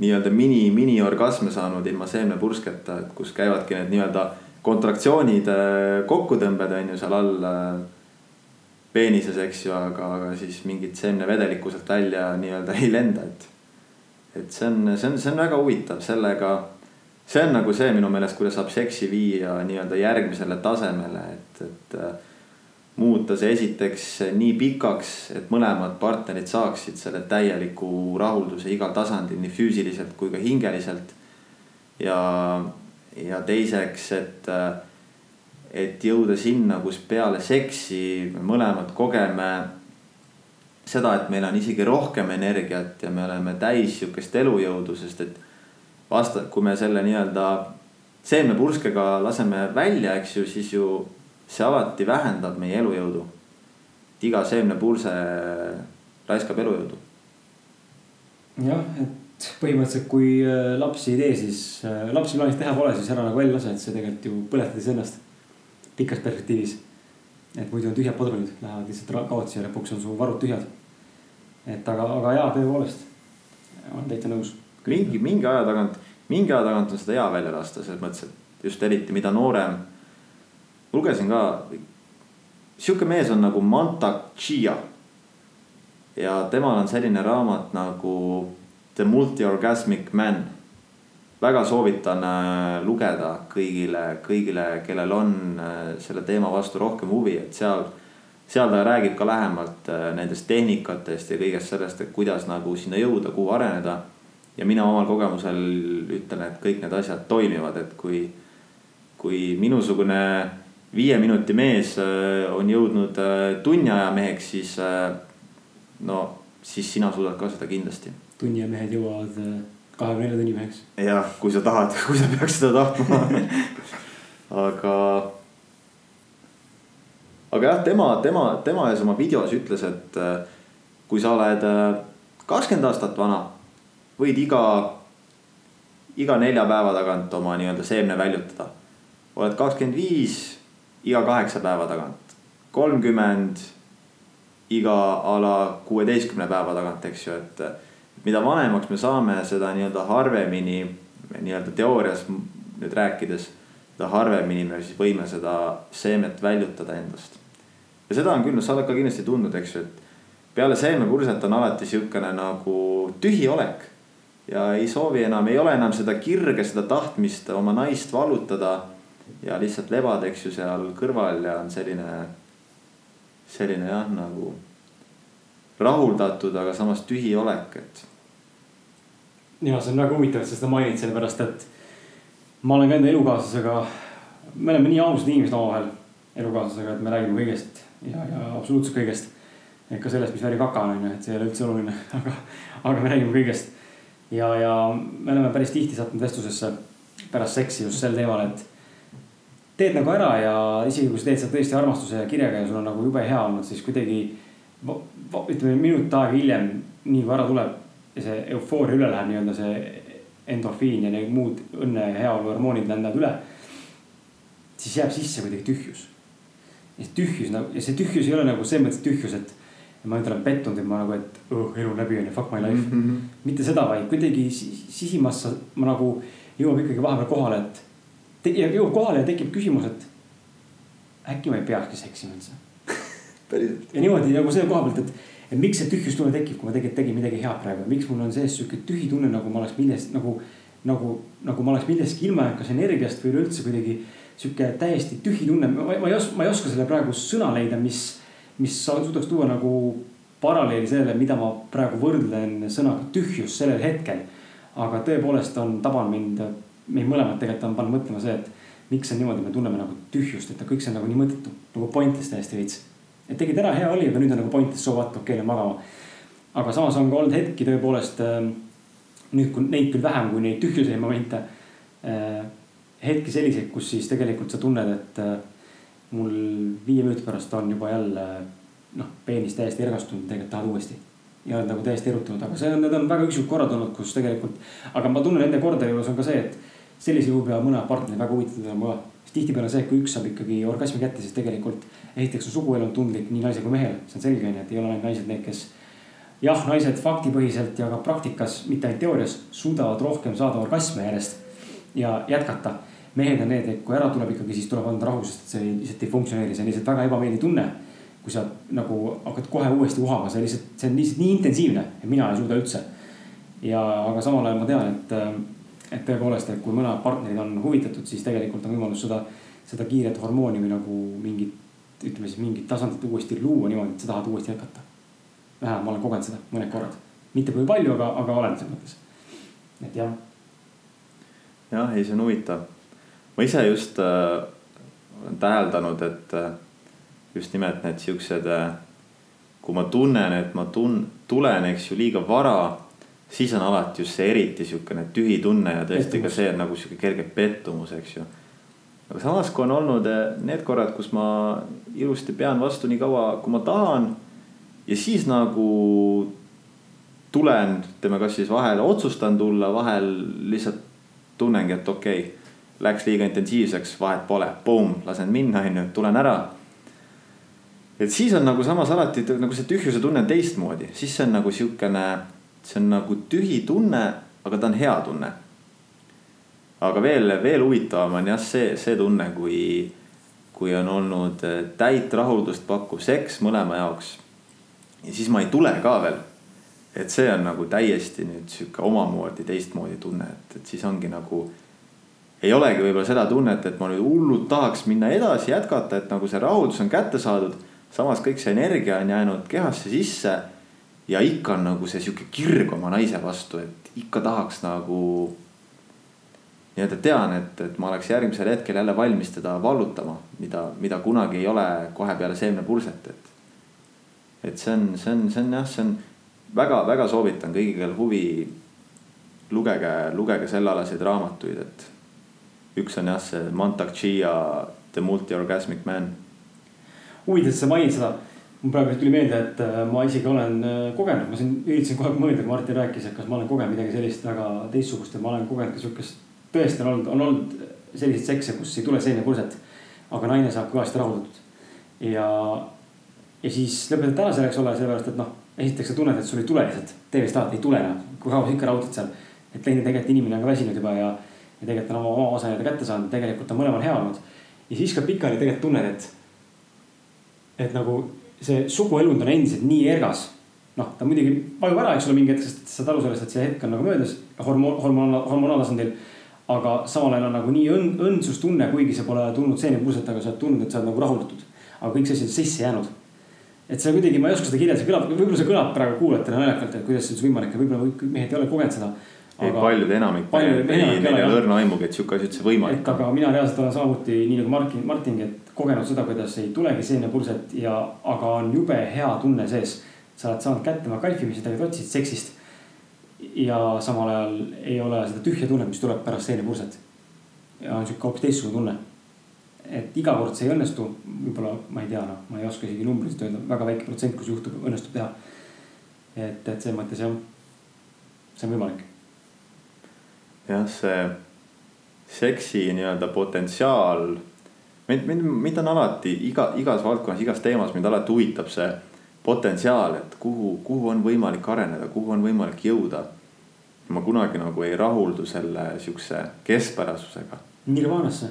nii-öelda mini, miniorgasme saanud ilma seemnepursketa, et kus käivadki need nii-öelda kontraktsioonid, äh, kokkutõmbed on ju seal all äh, peenises, eks ju, aga, aga siis mingit seemnevedelikku sealt välja nii-öelda ei lenda, et. et see on, see on, see on väga huvitav, sellega see on nagu see minu meelest, kuidas saab seksi viia nii-öelda järgmisele tasemele, et, et äh, muuta see esiteks nii pikaks, et mõlemad partnerid saaksid selle täieliku rahulduse igal tasandil, nii füüsiliselt kui ka hingeliselt. ja, ja teiseks, et, äh, et jõuda sinna, kus peale seksi me mõlemad kogeme seda, et meil on isegi rohkem energiat ja me oleme täis sihukest elujõudu, sest et vasta, kui me selle nii-öelda seemnepurskega laseme välja, eks ju, siis ju see alati vähendab meie elujõudu. iga seemnepurse raiskab elujõudu. jah, et põhimõtteliselt, kui äh, lapsi ei tee, siis äh, lapsi plaanis teha pole, siis ära nagu välja lase, et see tegelikult ju põletad iseennast pikas perspektiivis. et muidu on tühjad padrunid, lähevad lihtsalt kaotsi ja lõpuks on su varud tühjad. et aga, aga jaa, tõepoolest, olen täitsa nõus mingi, mingi aja tagant, mingi aja tagant on seda hea välja lasta, selles mõttes, et just eriti, mida noorem. lugesin ka, sihuke mees on nagu Mantak Chia. ja temal on selline raamat nagu The Multi-Orgasmic Man. väga soovitan äh, lugeda kõigile, kõigile, kellel on äh, selle teema vastu rohkem huvi, et seal seal ta räägib ka lähemalt äh, nendest tehnikatest ja kõigest sellest, et kuidas nagu sinna jõuda, kuhu areneda ja mina omal kogemusel ütlen, et kõik need asjad toimivad, et kui, kui minusugune viie minuti mees äh, on jõudnud äh, tunni aja meheks, siis äh, no, siis sina suudad ka seda kindlasti. tunni aja mehed jõuavad kahekümne nelja tunni meheks. jah, kui sa tahad, kui sa peaks seda tahtma aga, aga jah, tema, tema, tema ühes oma videos ütles, et kui sa oled kakskümmend aastat vana võid iga, iga nelja päeva tagant oma nii-öelda seemne väljutada. oled kakskümmend viis, iga kaheksa päeva tagant, kolmkümmend iga a la kuueteistkümne päeva tagant, eks ju, et. mida vanemaks me saame, seda nii-öelda harvemini nii-öelda teoorias nüüd rääkides seda harvemini me siis võime seda seemet väljutada endast. ja seda on küll, sa oled ka kindlasti tundnud, eks ju, et peale seemnepurset on alati sihukene nagu tühi olek. Ja ei soovi enam, ei ole enam seda kirge, seda tahtmist oma naist vallutada. ja lihtsalt lebad, eks ju, seal kõrval ja on selline, selline jah, nagu rahuldatud, aga samas tühi olek, et. ja see on väga huvitav, et sa seda mainid, sellepärast et ma olen ka enda elukaaslasega, me oleme nii ausad inimesed omavahel elukaaslasega, et me räägime kõigest ja, ja absoluutselt kõigest ka sellest, mis värvi kaka on, on ju, et see ei ole üldse oluline, aga, aga me räägime kõigest. Ja, ja me oleme päris tihti sattunud vestlusesse pärast seksi just sel teemal, et teed nagu ära ja isegi kui sa teed seda tõesti armastuse ja kirjaga ja sul on nagu jube hea olnud, siis kuidagi ütleme minut aega hiljem, nii kui ära tuleb ja see eufooria üle läheb, nii-öelda see endorfiin ja need muud õnne ja heaolu hormoonid lendavad üle. siis jääb sisse kuidagi tühjus. ja see tühjus nagu ja see tühjus ei ole nagu selles mõttes tühjus, et ja ma endale olen pettunud, et ma nagu, et oh, elu läbi on ju, fuck my life mm. -hmm. mitte seda, vaid kuidagi sisimas ma nagu jõuab ikkagi vahepeal kohale, et. jõuab kohale ja tekib küsimus, et äkki ma ei peakski seksima üldse päriselt. ja niimoodi nagu selle koha pealt, et, et miks see tühjustunne tekib, kui ma tegelikult tegin midagi head praegu, miks mul on sees sihuke tühi tunne, nagu ma oleks millest nagu. nagu, nagu ma oleks millestki ilma jäänud, kas energiast või üleüldse kuidagi sihuke täiesti tühi tunne, ma, ma ei oska, ma ei oska selle praegu sõna leida, mis mis suudaks tuua nagu paralleeli sellele, mida ma praegu võrdlen sõnaga tühjus sellel hetkel. aga tõepoolest on tabanud mind, meid mõlemad tegelikult on pannud mõtlema see, et miks on niimoodi, me tunneme nagu tühjust, et kõik see on nagu nii mõttetu, nagu pointless täiesti veits. et tegid ära, hea oli, aga nüüd on nagu pointless, so what, okei okay,, lähen magama. aga samas on ka olnud hetki tõepoolest äh, nüüd, kui neid küll vähem kui neid tühjuse momente äh,. hetki selliseid, kus siis tegelikult sa tunned, et äh, mul viie minuti pärast on juba jälle noh, peenis täiesti ergastunud, tegelikult tahad uuesti. ja oled nagu täiesti erutunud, aga see on, need on väga üksikud korrad olnud, kus tegelikult, aga ma tunnen nende kordade juures on ka see, et sellisel juhul peavad mõlemad partnerid väga huvitatud olema ka. sest tihtipeale see, kui üks saab ikkagi orgasmi kätte, siis tegelikult esiteks on suguelu on tundlik nii naisel kui mehel, see on selge, onju, et ei ole ainult naised need, kes. jah, naised faktipõhiselt ja ka praktikas, mitte ainult teoorias, suudavad rohkem saada orgasme järjest ja jätkata mehed on need, et kui ära tuleb ikkagi, siis tuleb anda rahu, sest see lihtsalt ei funktsioneeri, see on lihtsalt väga ebameeldiv tunne. kui sa nagu hakkad kohe uuesti uhama, see lihtsalt, see on lihtsalt nii intensiivne, et mina ei suuda üldse. ja, aga samal ajal ma tean, et, et tõepoolest, et kui mõlemad partnerid on huvitatud, siis tegelikult on võimalus seda, seda kiiret hormooni või nagu mingit, ütleme siis mingit tasandit uuesti luua niimoodi, et sa tahad uuesti jätkata. vähemalt ma olen kogenud seda mõned korrad, mitte kui palju, aga, aga olen selles mõttes, et jah. jah, ei, see on huvitav ma ise just äh, olen täheldanud, et äh, just nimelt need siuksed äh,, kui ma tunnen, et ma tun-, tulen, eks ju, liiga vara, siis on alati just see eriti siukene tühi tunne ja tõesti pettumus. ka see nagu sihuke kerge pettumus, eks ju. aga samas, kui on olnud äh, need korrad, kus ma ilusti pean vastu nii kaua, kui ma tahan ja siis nagu tulen, ütleme, kas siis vahel otsustan tulla, vahel lihtsalt tunnengi, et okei okay, läks liiga intensiivseks, vahet pole, boom, lasen minna, onju, tulen ära. et siis on nagu samas alati nagu see tühjuse tunne on teistmoodi, siis see on nagu siukene, see on nagu tühi tunne, aga ta on hea tunne. aga veel, veel huvitavam on jah see, see tunne, kui, kui on olnud täit rahuldust pakkuv seks mõlema jaoks. ja siis ma ei tule ka veel et see on nagu täiesti nüüd sihuke omamoodi teistmoodi tunne, et, et siis ongi nagu ei olegi võib-olla seda tunnet, et ma nüüd hullult tahaks minna edasi, jätkata, et nagu see rahuldus on kätte saadud. samas kõik see energia on jäänud kehasse sisse. ja ikka on nagu see sihuke kirg oma naise vastu, et ikka tahaks nagu. nii-öelda tean, et, et ma oleks järgmisel hetkel jälle valmis teda vallutama, mida, mida kunagi ei ole kohe peale seemnepurset, et. et see on, see on, see on jah, see on väga-väga soovitan kõigil, kellel huvi. lugege, lugege sellealaseid raamatuid, et üks on jah, see Montauk Chia The Multi-Orgasmic Man. huvitav, et sa mainid seda. mul praegu tuli meelde, et äh, ma isegi olen äh, kogenud, ma siin üritasin aeg mõelda, kui Martin rääkis, et kas ma olen kogenud midagi sellist väga teistsugust ja ma olen kogenud ka siukest. tõesti on olnud, on olnud selliseid sekse, kus ei tule seenepurset, aga naine saab kõvasti rahuldatud. ja, ja siis lõpetad ära selleks ole, sellepärast et noh, esiteks sa tunned, et sul ei tule lihtsalt, tee mis tahad, ei tule enam, kui kaua sa ikka raudad seal. et teine tegelikult inimene on ka väsinud juba ja ja tegelikult on oma, oma osa nii-öelda kätte saanud, tegelikult on mõlemal hea olnud. ja siis ka pikali tegelikult tunned, et, et nagu see suguelund on endiselt nii ergas. noh, ta muidugi vajub ära, eks ole, mingi hetk, sest saad aru sellest, et see hetk on nagu möödas hormoon, hormoon, hormonaaltasandil aga samal ajal on nagu nii õnn, õndsustunne, kuigi see pole tulnud seenepulselt, aga sa oled tundnud, et sa oled nagu rahuldatud. aga kõik see asi on sisse jäänud. et see kuidagi, ma ei oska seda kirjeldada, see kõlab, võib-olla see kõlab praegu kuulajatele naljakalt, et kuidas see üldse võimalik on, võib-olla mehed ei ole kogenud seda. Ei, paljud enamik, neil ei ole õrna aimugi, et sihuke asi üldse võimalik on. aga mina reaalselt olen samuti nii nagu Martin, Martingi, et kogenud seda, kuidas ei tulegi seenepulset ja, aga on jube hea tunne sees. sa oled saanud kätte oma kaifi, mis sa tegelikult otsisid seksist ja samal ajal ei ole seda tühja tunnet, mis tuleb pärast seenepurset. ja on sihuke hoopis teistsugune tunne. et iga kord see ei õnnestu, võib-olla ma ei tea, noh, ma ei oska isegi numbriliselt öelda, väga väike protsent, kus juhtub, õnnestub teha. et, et selles mõttes jah, see on võimalik. Jah, see seksi nii-öelda potentsiaal. mind, mind, mind on alati iga, igas valdkonnas, igas teemas mind alati huvitab see potentsiaal, et kuhu, kuhu on võimalik areneda, kuhu on võimalik jõuda. ma kunagi nagu ei rahuldu selle siukse keskpärasusega. Nirvanasse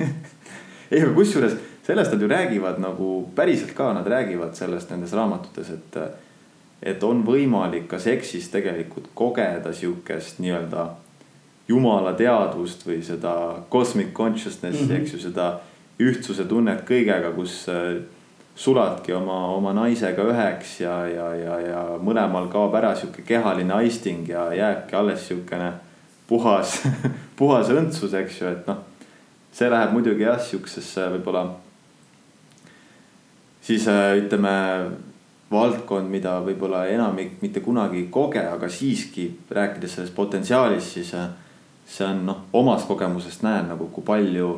ei, aga kusjuures sellest nad ju räägivad nagu päriselt ka, nad räägivad sellest nendes raamatutes, et. et on võimalik ka seksis tegelikult kogeda sihukest nii-öelda jumala teadvust või seda cosmic consciousness'i mm, -hmm. eks ju, seda ühtsuse tunnet kõigega, kus suladki oma, oma naisega üheks ja, ja, ja, ja mõlemal kaob ära sihuke kehaline aisting ja jääbki alles sihukene puhas puhas õndsus, eks ju, et noh. see läheb muidugi jah, sihukesesse võib-olla siis äh, ütleme valdkond, mida võib-olla enamik mitte kunagi ei koge, aga siiski rääkides sellest potentsiaalist, siis äh, see on noh, omast kogemusest näen nagu, kui palju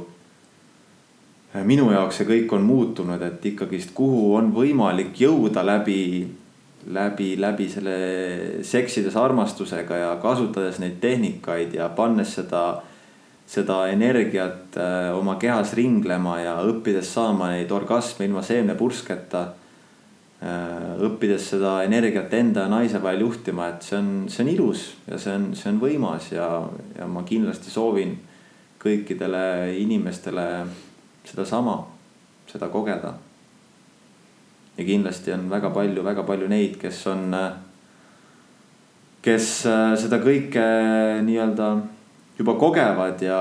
minu jaoks see kõik on muutunud, et ikkagist, kuhu on võimalik jõuda läbi, läbi, läbi selle seksides armastusega ja kasutades neid tehnikaid ja pannes seda, seda energiat äh, oma kehas ringlema ja õppides saama neid orgasme ilma seemnepursketa äh,. Õppides seda energiat enda ja naise vahel juhtima, et see on, see on ilus ja see on, see on võimas ja, ja ma kindlasti soovin kõikidele inimestele sedasama, seda kogeda. ja kindlasti on väga palju, väga palju neid, kes on, kes äh, seda kõike nii-öelda juba kogevad ja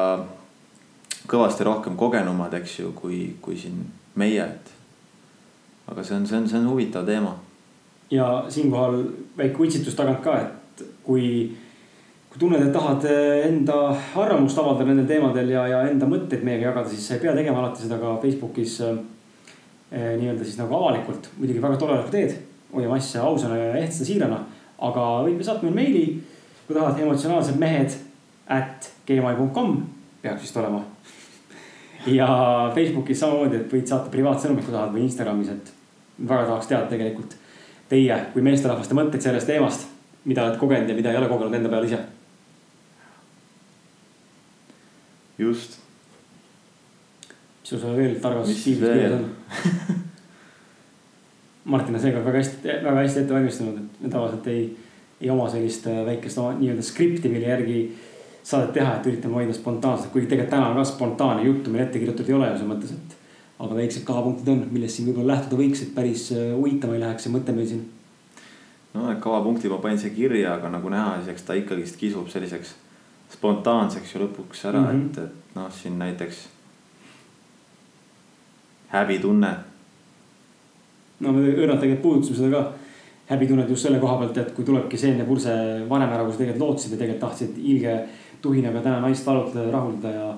kõvasti rohkem kogenumad, eks ju, kui, kui siin meie, et. Aga see on, see on, see on huvitav teema. ja siinkohal väike utsitus tagant ka, et kui kui tunned, et tahad enda arvamust avaldada nendel teemadel ja, ja enda mõtteid meiega jagada, siis sa ei pea tegema alati seda ka Facebookis eh, nii-öelda siis nagu avalikult, muidugi väga tore, et teed, hoiame asja ausana ja ehtsana, siirana. aga võid saata meile meili, kui tahad, emotsionaalsed mehed at gmail.com peaks vist olema. ja Facebookis samamoodi, et võid saata privaatsõnumit, kui tahad või Instagramis, et väga tahaks teada tegelikult teie kui meesterahvaste mõtteid sellest teemast mida oled kogenud ja mida ei ole kogenud enda peal ise just. mis sul seal veel targas piiblis kirjas on Martin on seekord väga hästi, väga hästi ette valmistunud, et me tavaliselt ei, ei oma sellist äh, väikest nii-öelda skripti, mille järgi saadet teha, et üritame hoida spontaanselt, kuigi tegelikult täna on ka spontaanne juttu meil ette kirjutatud ei ole ju selles mõttes, et. Aga väiksed kavapunktid on, millest siin võib-olla lähtuda võiks, et päris äh, huvitav ei läheks see mõte meil siin. no need kavapunktid ma panin siia kirja, aga nagu näha, siis eks ta ikkagist kisub selliseks spontaanseks ju lõpuks ära mm, -hmm. et, et noh, siin näiteks häbitunne. no me õrnalt tegelikult puudutasime seda ka, häbitunnet just selle koha pealt, et kui tulebki seemne purse vanem ära, kui sa tegelikult lootsid ja tegelikult tahtsid ilge tuhinaga täna naist valutada ja rahuldada ja.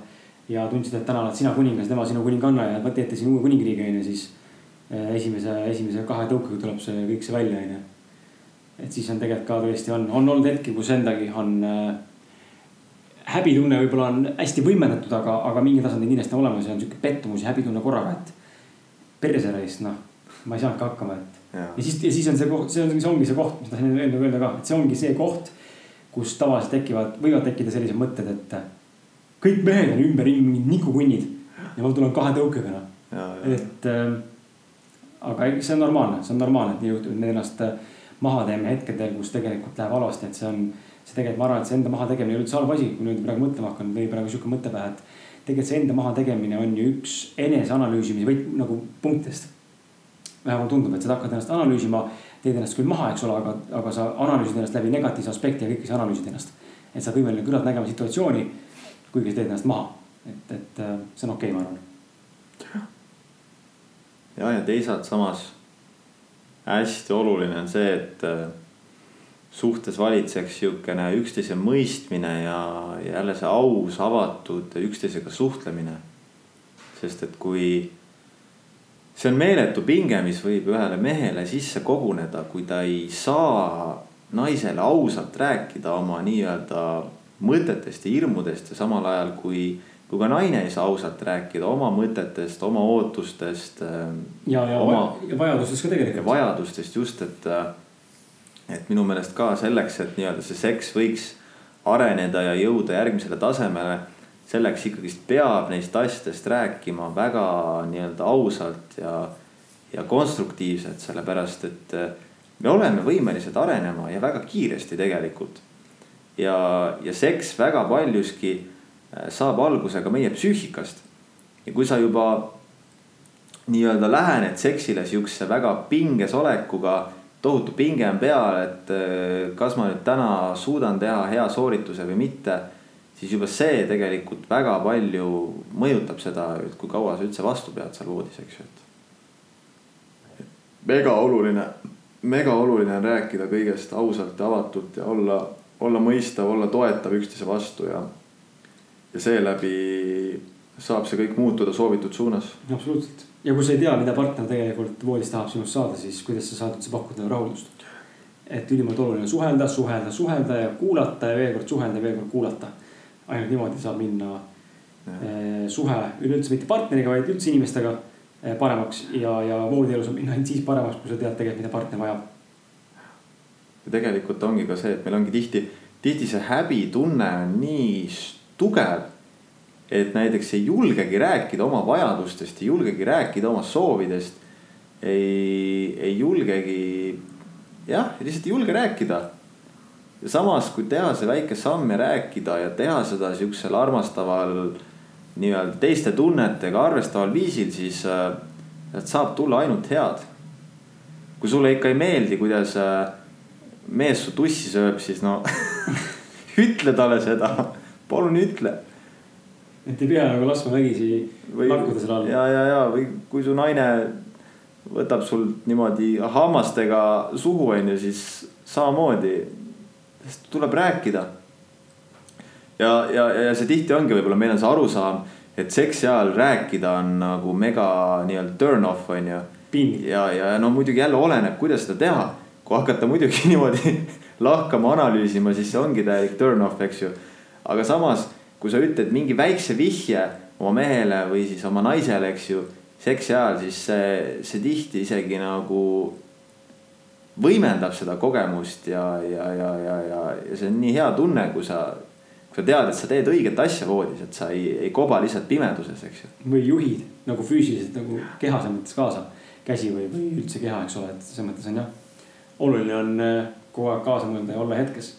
Ja tundsid, et täna oled sina kuningas, tema sinu kuninganna ja teete siin uue kuningriigi onju, siis eh, esimese, esimese kahe tõukega tuleb see kõik see välja onju. et siis on tegelikult ka tõesti on, on olnud hetki, kus endagi on äh, häbitunne võib-olla on hästi võimendatud, aga, aga tasandil kindlasti on olemas ja on sihuke pettumus ja häbitunne korraga, et. perse reis, noh, ma ei saanudki hakkama, et. ja siis, ja siis on see koht, see on, see ongi see koht, mis ma tahtsin öelda ka, et see ongi see koht. kus tavaliselt tekivad, võivad tekkida sellised mõtted, et kõik mehed on ümberringi mingid nikukunnid. ja ma tulen kahe tõukega, noh. et äh, aga see on normaalne, see on normaalne, et nii juhtub, et me ennast maha teeme hetkedel, kus tegelikult läheb halvasti, et see on see tegelikult, ma arvan, et see enda mahategemine ei ole üldse halb asi, kui nüüd praegu mõtlema hakkan, tuli praegu sihuke mõte pähe, et. tegelikult see enda mahategemine on ju üks eneseanalüüsimise võit nagu punktidest. vähemalt tundub, et sa hakkad ennast analüüsima, teed ennast küll maha, eks ole, aga, aga sa analüüsid ennast läbi negatiivse aspekti ja kõike sa analüüsid ennast. et sa oled võimeline küllalt nägema situatsiooni, kuigi sa teed ennast maha, et, et äh, see on okei okay,, ma arvan. ja, ja teisalt samas hästi oluline on see, et äh, suhtes valitseks sihukene üksteise mõistmine ja jälle see aus, avatud üksteisega suhtlemine. sest et kui, see on meeletu pinge, mis võib ühele mehele sisse koguneda, kui ta ei saa naisele ausalt rääkida oma nii-öelda mõtetest ja hirmudest ja samal ajal kui, kui ka naine ei saa ausalt rääkida oma mõtetest, oma ootustest. ja, ja, oma, ja vajadustest ka tegelikult. vajadustest just, et et minu meelest ka selleks, et nii-öelda see seks võiks areneda ja jõuda järgmisele tasemele. selleks ikkagist peab neist asjadest rääkima väga nii-öelda ausalt ja, ja konstruktiivselt, sellepärast et eh, me oleme võimelised arenema ja väga kiiresti tegelikult. Ja, ja seks väga paljuski eh, saab alguse ka meie psüühikast. ja kui sa juba nii-öelda lähened seksile sihukese väga pinges olekuga tohutu pinge on peal, et äh, kas ma nüüd täna suudan teha hea soorituse või mitte. siis juba see tegelikult väga palju mõjutab seda, et kui kaua sa üldse vastu pead seal voodis, eks ju, et. mega oluline, mega oluline on rääkida kõigest ausalt ja avatult ja olla, olla mõistav, olla toetav üksteise vastu ja. ja seeläbi saab see kõik muutuda soovitud suunas. absoluutselt ja kui sa ei tea, mida partner tegelikult voodis tahab sinust saada, siis kuidas sa saad üldse pakkuda rahuldust. et ülimalt oluline suhelda, suhelda, suhelda ja kuulata ja veel kord suhelda ja veel kord kuulata. ainult niimoodi saab minna ja. Eh, suhe üleüldse mitte partneriga, vaid üldse inimestega eh, paremaks ja, ja voodielu saab minna ainult siis paremaks, kui sa tead tegelikult, mida partner vajab. Ja tegelikult ongi ka see, et meil ongi tihti, tihti see häbitunne on nii tugev et näiteks ei julgegi rääkida oma vajadustest, ei julgegi rääkida oma soovidest. ei, ei julgegi, jah, lihtsalt ei julge rääkida. ja samas, kui teha see väike samm ja rääkida ja teha seda sihukesel armastaval, nii-öelda teiste tunnetega arvestaval viisil, siis äh, saab tulla ainult head. kui sulle ikka ei meeldi, kuidas äh, mees su tussi sööb, siis no ütle talle seda, palun ütle et ei pea nagu laskma vägisi lakkuda selle all. ja, ja, ja või kui su naine võtab sul niimoodi hammastega suhu, on ju, siis samamoodi. sest tuleb rääkida. ja, ja, ja see tihti ongi võib-olla meil on see arusaam, et seksi ajal rääkida on nagu mega nii-öelda turn off on ju. ja, ja no muidugi jälle oleneb, kuidas seda teha. Kui hakata muidugi niimoodi lahkama, analüüsima, siis see ongi täielik turn off, eks ju. aga samas kui sa ütled mingi väikse vihje oma mehele või siis oma naisele, eks ju, seksi ajal, siis see, see tihti isegi nagu võimendab seda kogemust ja, ja, ja, ja, ja, ja see on nii hea tunne, kui sa, kui sa tead, et sa teed õiget asja voodis, et sa ei, ei koba lihtsalt pimeduses, eks ju. või juhid nagu füüsiliselt nagu kehas mõttes kaasa, käsi või, või üldse keha, eks ole, et selles mõttes on jah. Oluline on eh, kogu aeg kaasa mõelda ja olla hetkes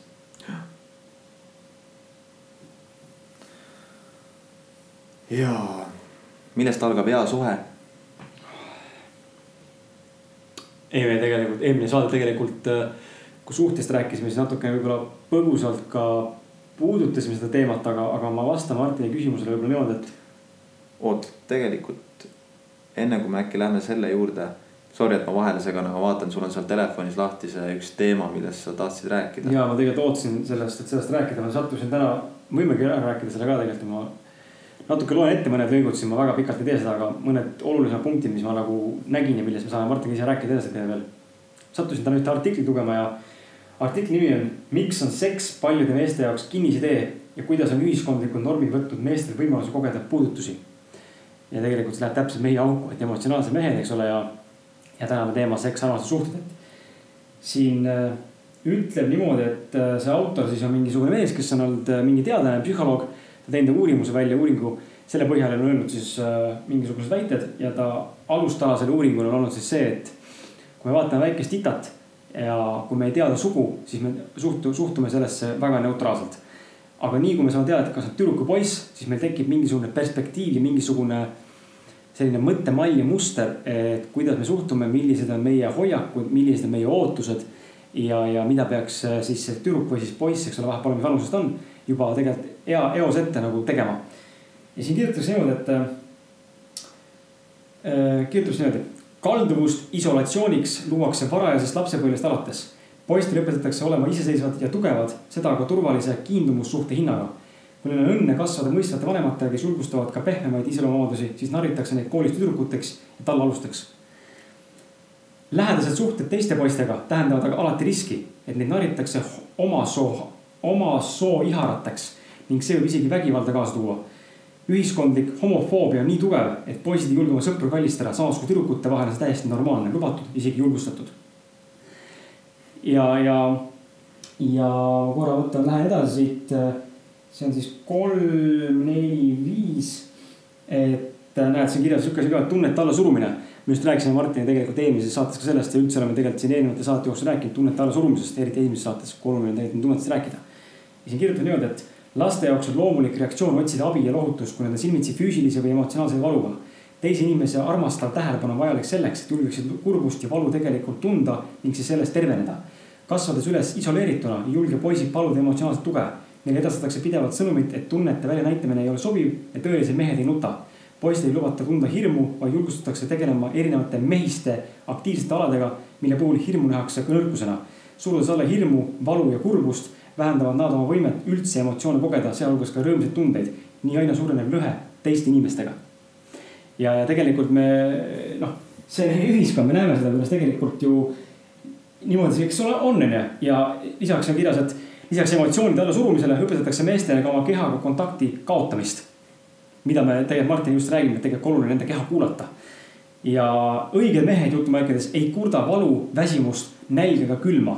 jaa, millest algab hea suhe? ei, me tegelikult eelmine saade tegelikult, äh, kui suhtest rääkisime, siis natukene võib-olla põgusalt ka puudutasime seda teemat, aga, aga ma vastan Martini küsimusele võib-olla niimoodi, et. oot, tegelikult enne kui me äkki lähme selle juurde. Sorry, et ma vahele segan, aga vaatan, sul on seal telefonis lahti see üks teema, millest sa tahtsid rääkida. ja ma tegelikult ootasin sellest, et sellest rääkida, ma sattusin täna, võimegi rääkida selle ka tegelikult, ma natuke loen ette mõned lõigud, siis ma väga pikalt ei tee seda, aga mõned olulisemad punktid, mis ma nagu nägin ja millest me saame Martiniga ise rääkida edasi teha veel. sattusin täna ühte artiklit lugema ja artikli nimi on Miks on seks paljude meeste jaoks kinnisidee ja kuidas on ühiskondlikud normid võtnud meestel võimaluse kogeda puudutusi. ja tegelikult see läheb täpselt meie auku, et emotsionaalsed mehed, eks ole, ja, ja tänane teema seks, armastussuhted, et siin äh, ütleb niimoodi, et äh, see autor siis on mingisugune mees, kes on olnud äh, mingi teadlane, psühholoog. Ta teinud uurimuse välja, uuringu, selle põhjal on öelnud siis äh, mingisugused väited ja ta alustala selle uuringul on olnud siis see, et kui me vaatame väikest itat ja kui me ei teada sugu, siis me suhtu-, suhtume sellesse väga neutraalselt. aga nii kui me saame teada, et kas on tüdruk või poiss, siis meil tekib mingisugune perspektiiv ja mingisugune selline mõttemall ja muster, et kuidas me suhtume, millised on meie hoiakud, millised on meie ootused. ja, ja mida peaks siis see tüdruk või siis poiss, eks ole, vahepeal mis vanusest on, juba tegelikult ea, eos ette nagu tegema. ja siin kirjutatakse niimoodi, et äh,, kirjutatakse niimoodi kalduvust isolatsiooniks luuakse varajasest lapsepõlvest alates. poistele õpetatakse olema iseseisvad ja tugevad, seda aga turvalise kiindumussuhte hinnaga. Kui neil on õnne kasvada mõistvate vanematega, kes julgustavad ka pehmemaid iseloomuomadusi, siis narritakse neid koolis tüdrukuteks ja tallalusteks. lähedased suhted teiste poistega tähendavad aga alati riski, et neid narritakse oma soo, oma soo iharateks ning see võib isegi vägivalda kaasa tuua ühiskondlik homofoobia on nii tugev, et poisid ei julge oma sõpru kallistada, samas kui tüdrukute vahel on see täiesti normaalne, lubatud, isegi julgustatud. ja, ja, ja korra võtan, lähen edasi siit. See on siis kolm, neli, viis. et näed, siin kirjas sihuke et tunnete allasurumine. me just rääkisime Martini tegelikult eelmises saates ka sellest ja üldse oleme tegelikult siin eelnevate saate jooksul rääkinud tunnete allasurumisest, eriti esimeses saates, kui oluline on tegelikult tunnetest rääkida. ja siin kirjutab niimoodi, et laste jaoks on loomulik reaktsioon otsida abi ja lohutust, kui nad on silmitsi füüsilise või emotsionaalse valuga. teise inimese armastav tähelepanu on vajalik selleks, et julgeksid kurbust ja valu tegelikult tunda ning siis sellest terveneda. kasvades üles isoleerituna, ei julge poisid paluda emotsionaalset tuge. Neile edastatakse pidevalt sõnumit, et tunnete väljanäitamine ei ole sobiv ja tõelised mehed ei nuta. poistel ei lubata tunda hirmu, vaid julgustatakse tegelema erinevate mehiste aktiivsete aladega, mille puhul hirmu nähakse nõrkusena. surudes alla hirmu, valu ja kurbust vähendavad nad oma võimet üldse emotsioone kogeda, sealhulgas ka rõõmsaid tundeid. nii aina suureneb lõhe teiste inimestega. ja, ja tegelikult me noh, see ühiskond, me näeme seda, kuidas tegelikult ju niimoodi see, eks ole, on, onju. ja lisaks on kirjas, et lisaks emotsioonide allasurumisele õpetatakse meestele ka oma kehaga kontakti kaotamist. mida me tegelikult Martin just räägime, tegelikult oluline nende keha kuulata. ja õiged mehed jutumärkides ei kurda valu, väsimust, nälga ega külma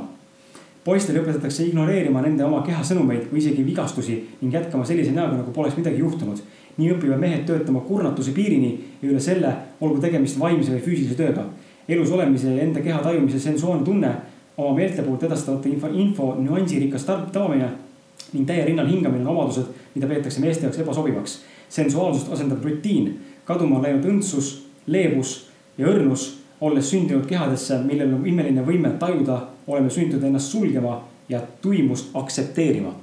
poistele õpetatakse ignoreerima nende oma keha sõnumeid või isegi vigastusi ning jätkama sellise näoga, nagu poleks midagi juhtunud. nii õpivad mehed töötama kurnatuse piirini ja üle selle, olgu tegemist vaimse või füüsilise tööga. elus olemise ja enda keha tajumise sensuaalne tunne, oma meelte poolt edastavate info, info nüansirikas tabamine ning täie rinnal hingamine on omadused, mida peetakse meeste jaoks ebasobivaks. sensuaalsust asendab rutiin, kaduma on läinud õndsus, leebus ja õrnus olles sündinud kehadesse, millel on imeline võime tajuda, oleme sunnitud ennast sulgema ja tuimust aktsepteerima.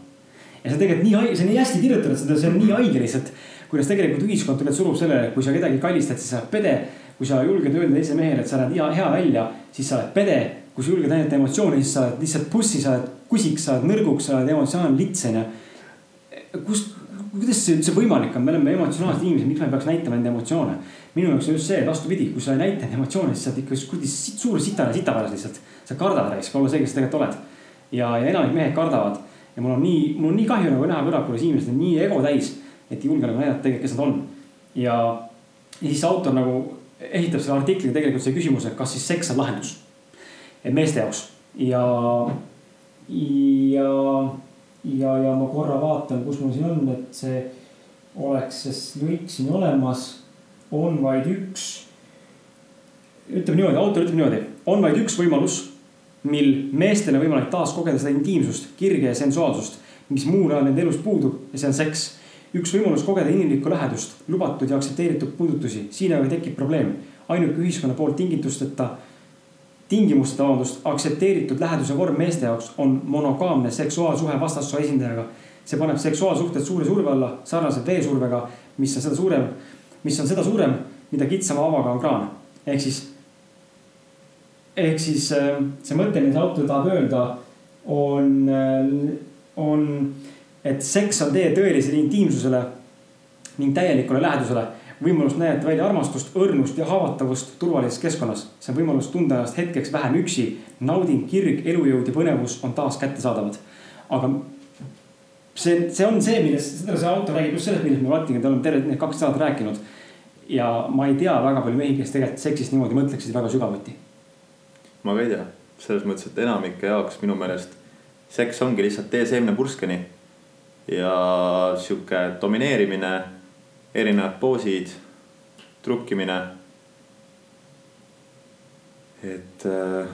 ja see on tegelikult nii, see on nii hästi kirjutatud, see on nii haige lihtsalt. kuidas tegelikult ühiskond tegelikult surub sellele, kui sa kedagi kallistad, siis sa oled pede. kui sa julged öelda teisele mehele, et sa näed hea, hea välja, siis sa oled pede. Kui sa julged näidata emotsioone, siis sa oled lihtsalt pussi, sa oled kusiks, sa oled nõrguks, sa oled emotsionaalne lits onju. kust, kuidas see üldse võimalik on, me oleme emotsionaalsed inimesed, miks me peaks näitama enda emotsioone? minu jaoks on just see, vastupidi, kui sa ei näita enda emotsioone, siis sa oled ikka kuradi suur sitane sitapäras lihtsalt. sa kardad raisk olla see, kes sa tegelikult oled. ja, ja enamik mehed kardavad ja mul on nii, mul on nii kahju nagu näha kõrval, kuidas inimesed on nii ego täis, et ei julge nagu näidata tegelikult, kes nad on. ja, ja siis autor nagu esitab selle artikliga tegelikult see küsimuse, kas siis seks on lahendus. Meeste jaoks ja, ja ja, ja ma korra vaatan, kus mul siin on, et see oleks see lõik siin olemas, on vaid üks. ütleme niimoodi, autor ütleb niimoodi, on vaid üks võimalus, mil meestel on võimalik taas kogeda seda intiimsust, kirge ja sensuaalsust, mis muul ajal nende elus puudub ja see on seks. üks võimalus kogeda inimlikku lähedust, lubatud ja aktsepteeritud puudutusi, siin aga tekib probleem. ainuke ühiskonna poolt tingitusteta tingimusteta, vabandust, aktsepteeritud läheduse vorm meeste jaoks on monogaamne seksuaalsuhe vastassoo esindajaga. see paneb seksuaalsuhted suure surve alla, sarnaselt veesurvega, mis on seda suurem, mis on seda suurem, mida kitsama avaga on kraan. ehk siis, ehk siis äh, see mõte, mida autor tahab öelda, on, äh, on, et seks on tee tõelisele intiimsusele ning täielikule lähedusele võimalus näidata välja armastust, õrnust ja haavatavust turvalises keskkonnas. see on võimalus tunda ennast hetkeks vähem üksi. nauding, kirg, elujõud ja põnevus on taas kättesaadavad. aga see, see on see, millest, seda see autor räägib just sellest, millest me Martiniga oleme terve need kaks nädalat rääkinud. ja ma ei tea väga palju mehi, kes tegelikult seksist niimoodi mõtleksid väga sügavuti. ma ka ei tea, selles mõttes, et enamike jaoks minu meelest seks ongi lihtsalt tee seemnepurskeni. ja sihuke domineerimine erinevad poosid, trukkimine. et äh,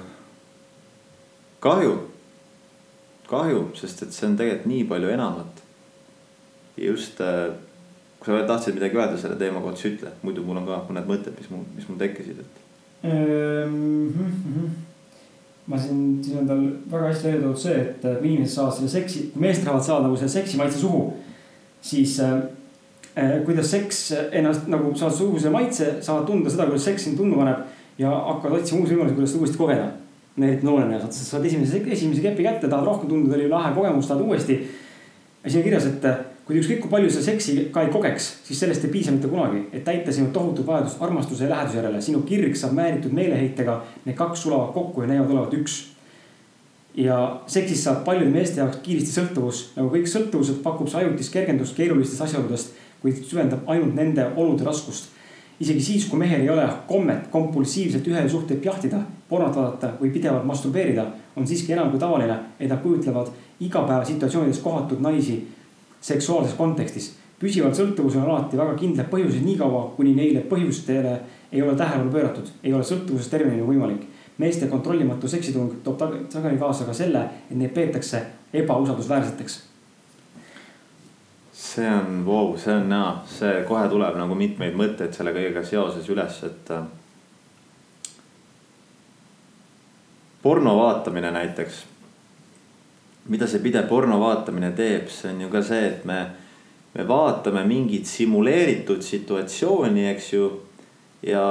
kahju, kahju, sest et see on tegelikult nii palju enamat. just, äh, kui sa tahtsid midagi öelda selle teema kohta, siis ütle, muidu mul on ka mõned mõtted, mis mul, mis mul tekkisid, et. Mm -hmm. ma siin, siin on tal väga hästi välja toodud see, et kui inimesed saavad selle seksi, kui mehed tahavad saada nagu selle seksi maitse suhu, siis äh, äh, kuidas seks ennast nagu saad suhu selle maitse, saavad tunda seda, kuidas seks sind tundma paneb ja hakkavad otsima uusi võimalusi, kuidas seda uuesti kogeda eriti noorena, saad, saad esimese, esimese kepi kätte, tahad rohkem tunda, oli lahe kogemus, tahad uuesti. ja siin on kirjas, et kui ükskõik kui palju sa seksi ka ei kogeks, siis sellest ei piisa mitte kunagi, et täita sinu tohutut vajadust armastuse ja läheduse järele. sinu kirg saab määritud meeleheitega, need kaks sulavad kokku ja näivad olevat üks. ja seksist saab paljude meeste jaoks kiiresti sõltuvus, nagu kõik sõltuvused pakub see ajutist kergendust keerulistest asjaoludest, kuid süvendab ainult nende olude raskust isegi siis, kui mehel ei ole kommet kompulsiivselt ühe suhteid jahtida, pornot vaadata või pidevalt masturbeerida, on siiski enam kui tavaline, et nad kujutlevad igapäevasituatsioonides kohatud naisi seksuaalses kontekstis. püsivalt sõltuvusel on alati väga kindlad põhjused, niikaua kuni neile põhjustele ei ole tähelepanu pööratud, ei ole sõltuvusest tervenini võimalik. meeste kontrollimatu seksitung toob sageli kaasa ka selle, et neid peetakse ebausaldusväärseteks see on wow,, see on näha, see kohe tuleb nagu mitmeid mõtteid selle kõigega seoses üles, et. Äh, porno vaatamine näiteks. mida see pidev porno vaatamine teeb, see on ju ka see, et me, me vaatame mingit simuleeritud situatsiooni, eks ju. ja,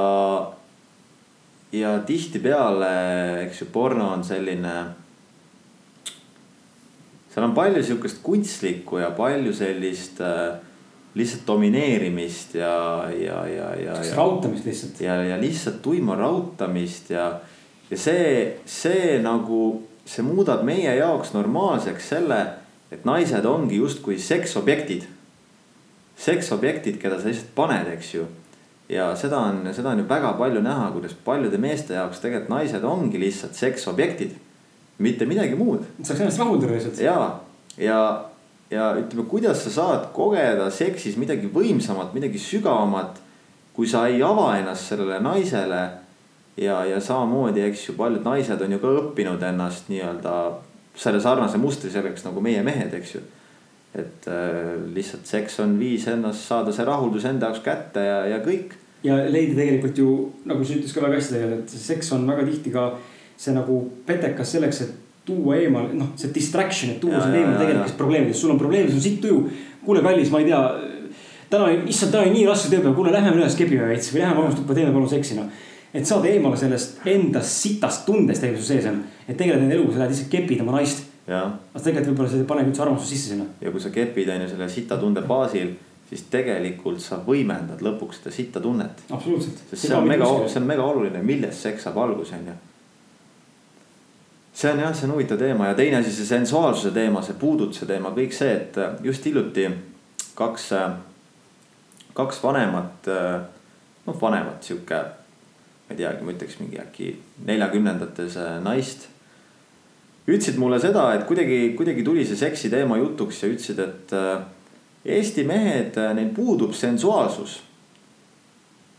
ja tihtipeale, eks ju, porno on selline seal on palju sihukest kunstlikku ja palju sellist äh, lihtsalt domineerimist ja, ja, ja, ja. rautamist lihtsalt. ja, ja lihtsalt tuima rautamist ja, ja see, see nagu, see muudab meie jaoks normaalseks selle, et naised ongi justkui seksobjektid. seksobjektid, keda sa lihtsalt paned, eks ju. ja seda on, seda on ju väga palju näha, kuidas paljude meeste jaoks tegelikult naised ongi lihtsalt seksobjektid mitte midagi muud. saaks ennast rahuldada lihtsalt. ja, ja, ja ütleme, kuidas sa saad kogeda seksis midagi võimsamat, midagi sügavamat. kui sa ei ava ennast sellele naisele. ja, ja samamoodi, eks ju, paljud naised on ju ka õppinud ennast nii-öelda selle sarnase mustri selleks nagu meie mehed, eks ju. et äh, lihtsalt seks on viis ennast saada see rahuldus enda jaoks kätte ja, ja kõik. ja leida tegelikult ju nagu sa ütlesid ka väga hästi tegelikult, seks on väga tihti ka see nagu petekas selleks, et tuua eemale, noh, see distraction, et tuua sind eemale tegelikest probleemidest, sul on probleem, sul on sitt tuju. kuule, kallis, ma ei tea. täna, issand, täna oli nii raske tööpäev, kuule, lähme üles kepime veits või lähme valmistuppa, teeme palun seksi, noh. et saada eemale sellest enda sitast tundest, mis sul sees on. et tegeled enda eluga, sa lähed lihtsalt kepid oma naist. aga tegelikult võib-olla see paneb üldse armastust sisse sinna. ja kui sa kepid, on ju, selle sita tunde baasil siis tegelikult sa võimendad lõpuks seda sitta tunnet. absoluutselt. sest see on mega, see on mega oluline, millest seks saab alguse, on ju see on jah, see on huvitav teema ja teine asi, see sensuaalsuse teema, see puudutuse teema, kõik see, et äh, just hiljuti kaks, äh, kaks vanemat, äh, noh vanemat sihuke. ma ei teagi, ma ütleks mingi äkki neljakümnendates naist. ütlesid mulle seda, et kuidagi, kuidagi tuli see seksi teema jutuks ja ütlesid, et Eesti mehed, neil puudub sensuaalsus.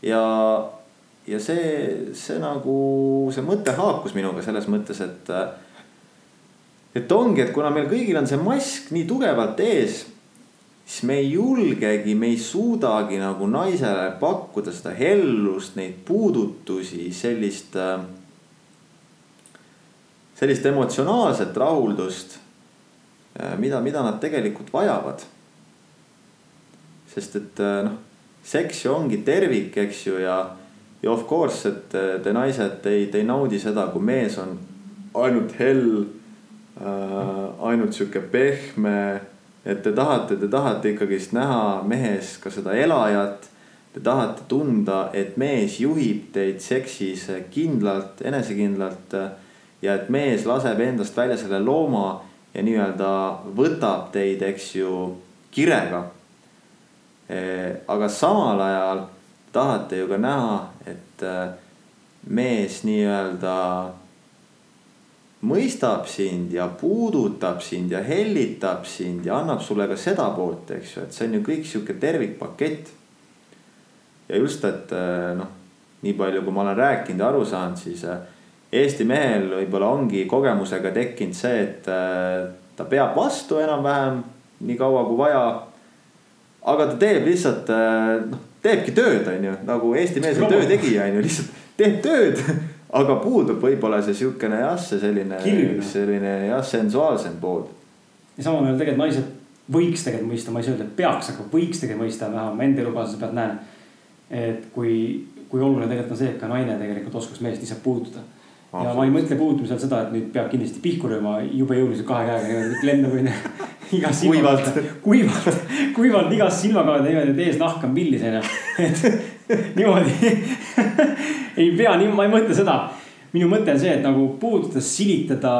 ja ja see, see nagu, see mõte haakus minuga selles mõttes, et. et ongi, et kuna meil kõigil on see mask nii tugevalt ees. siis me ei julgegi, me ei suudagi nagu naisele pakkuda seda hellust, neid puudutusi, sellist. sellist emotsionaalset rahuldust, mida, mida nad tegelikult vajavad. sest et noh, seks ju ongi tervik, eks ju, ja ja of course, et te naised, te ei, te ei naudi seda, kui mees on ainult hell äh,. ainult sihuke pehme. et te tahate, te tahate ikkagist näha mehes ka seda elajat. Te tahate tunda, et mees juhib teid seksis kindlalt, enesekindlalt. ja et mees laseb endast välja selle looma ja nii-öelda võtab teid, eks ju, kirega. aga samal ajal tahate ju ka näha, et äh, mees nii-öelda mõistab sind ja puudutab sind ja hellitab sind ja annab sulle ka seda poolt, eks ju, et see on ju kõik sihuke tervikpakett. ja just, et äh, noh, nii palju, kui ma olen rääkinud ja aru saanud, siis äh, Eesti mehel võib-olla ongi kogemusega tekkinud see, et ta peab vastu enam-vähem nii kaua kui vaja. aga ta teeb lihtsalt noh, teebki tööd, on ju, nagu Eesti mees on töötegija, on ju, lihtsalt teeb tööd aga puudub võib-olla see siukene jah, see selline, selline jah, sensuaalsem pool. ja samal ajal tegelikult naised võiks tegelikult mõista, ma ei saa öelda, et peaks, aga võiks tegelikult mõista, vähemalt ma enda elukaaslase pealt näen. et kui, kui oluline tegelikult on see, et ka naine tegelikult oskaks meest lihtsalt puudutada ja ma ei mõtle puudumisel seda, et nüüd peab kindlasti pihku lööma jube jõuliselt kahe käega niimoodi, lendab onju. Igas kuivalt, kuivalt, kuivalt igas silmakaarde niimoodi, et ees nahk on pillis onju. et niimoodi ei pea, nii, ma ei mõtle seda. minu mõte on see, et nagu puudutada, silitada,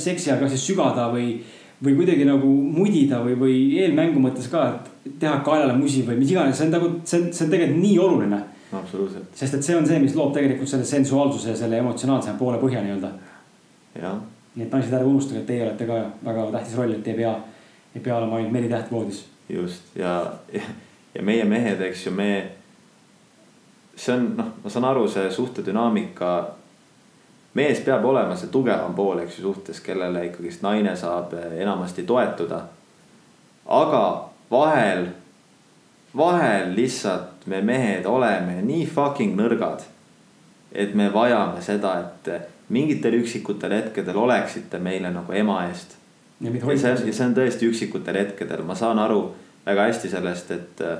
seksi kas siis sügada või, või kuidagi nagu mudida või, või eelmängu mõttes ka, et teha kaelale musi või mis iganes, see on nagu, see on, see on tegelikult nii oluline absoluutselt. sest et see on see, mis loob tegelikult selle sensuaalsuse ja selle emotsionaalsema poole põhja nii-öelda. nii et naised, ärge unustage, et teie olete ka väga tähtis roll, et te ei pea, ei pea olema ainult Meri Täht voodis. just ja, ja, ja meie mehed, eks ju, me. see on noh, ma saan aru, see suhtedünaamika. mees peab olema see tugevam pool, eks ju, suhtes, kellele ikkagist naine saab enamasti toetuda. aga vahel vahel lihtsalt me mehed oleme nii fucking nõrgad. et me vajame seda, et mingitel üksikutel hetkedel oleksite meile nagu ema eest. Ja, see on, ja see on tõesti üksikutel hetkedel, ma saan aru väga hästi sellest, et äh,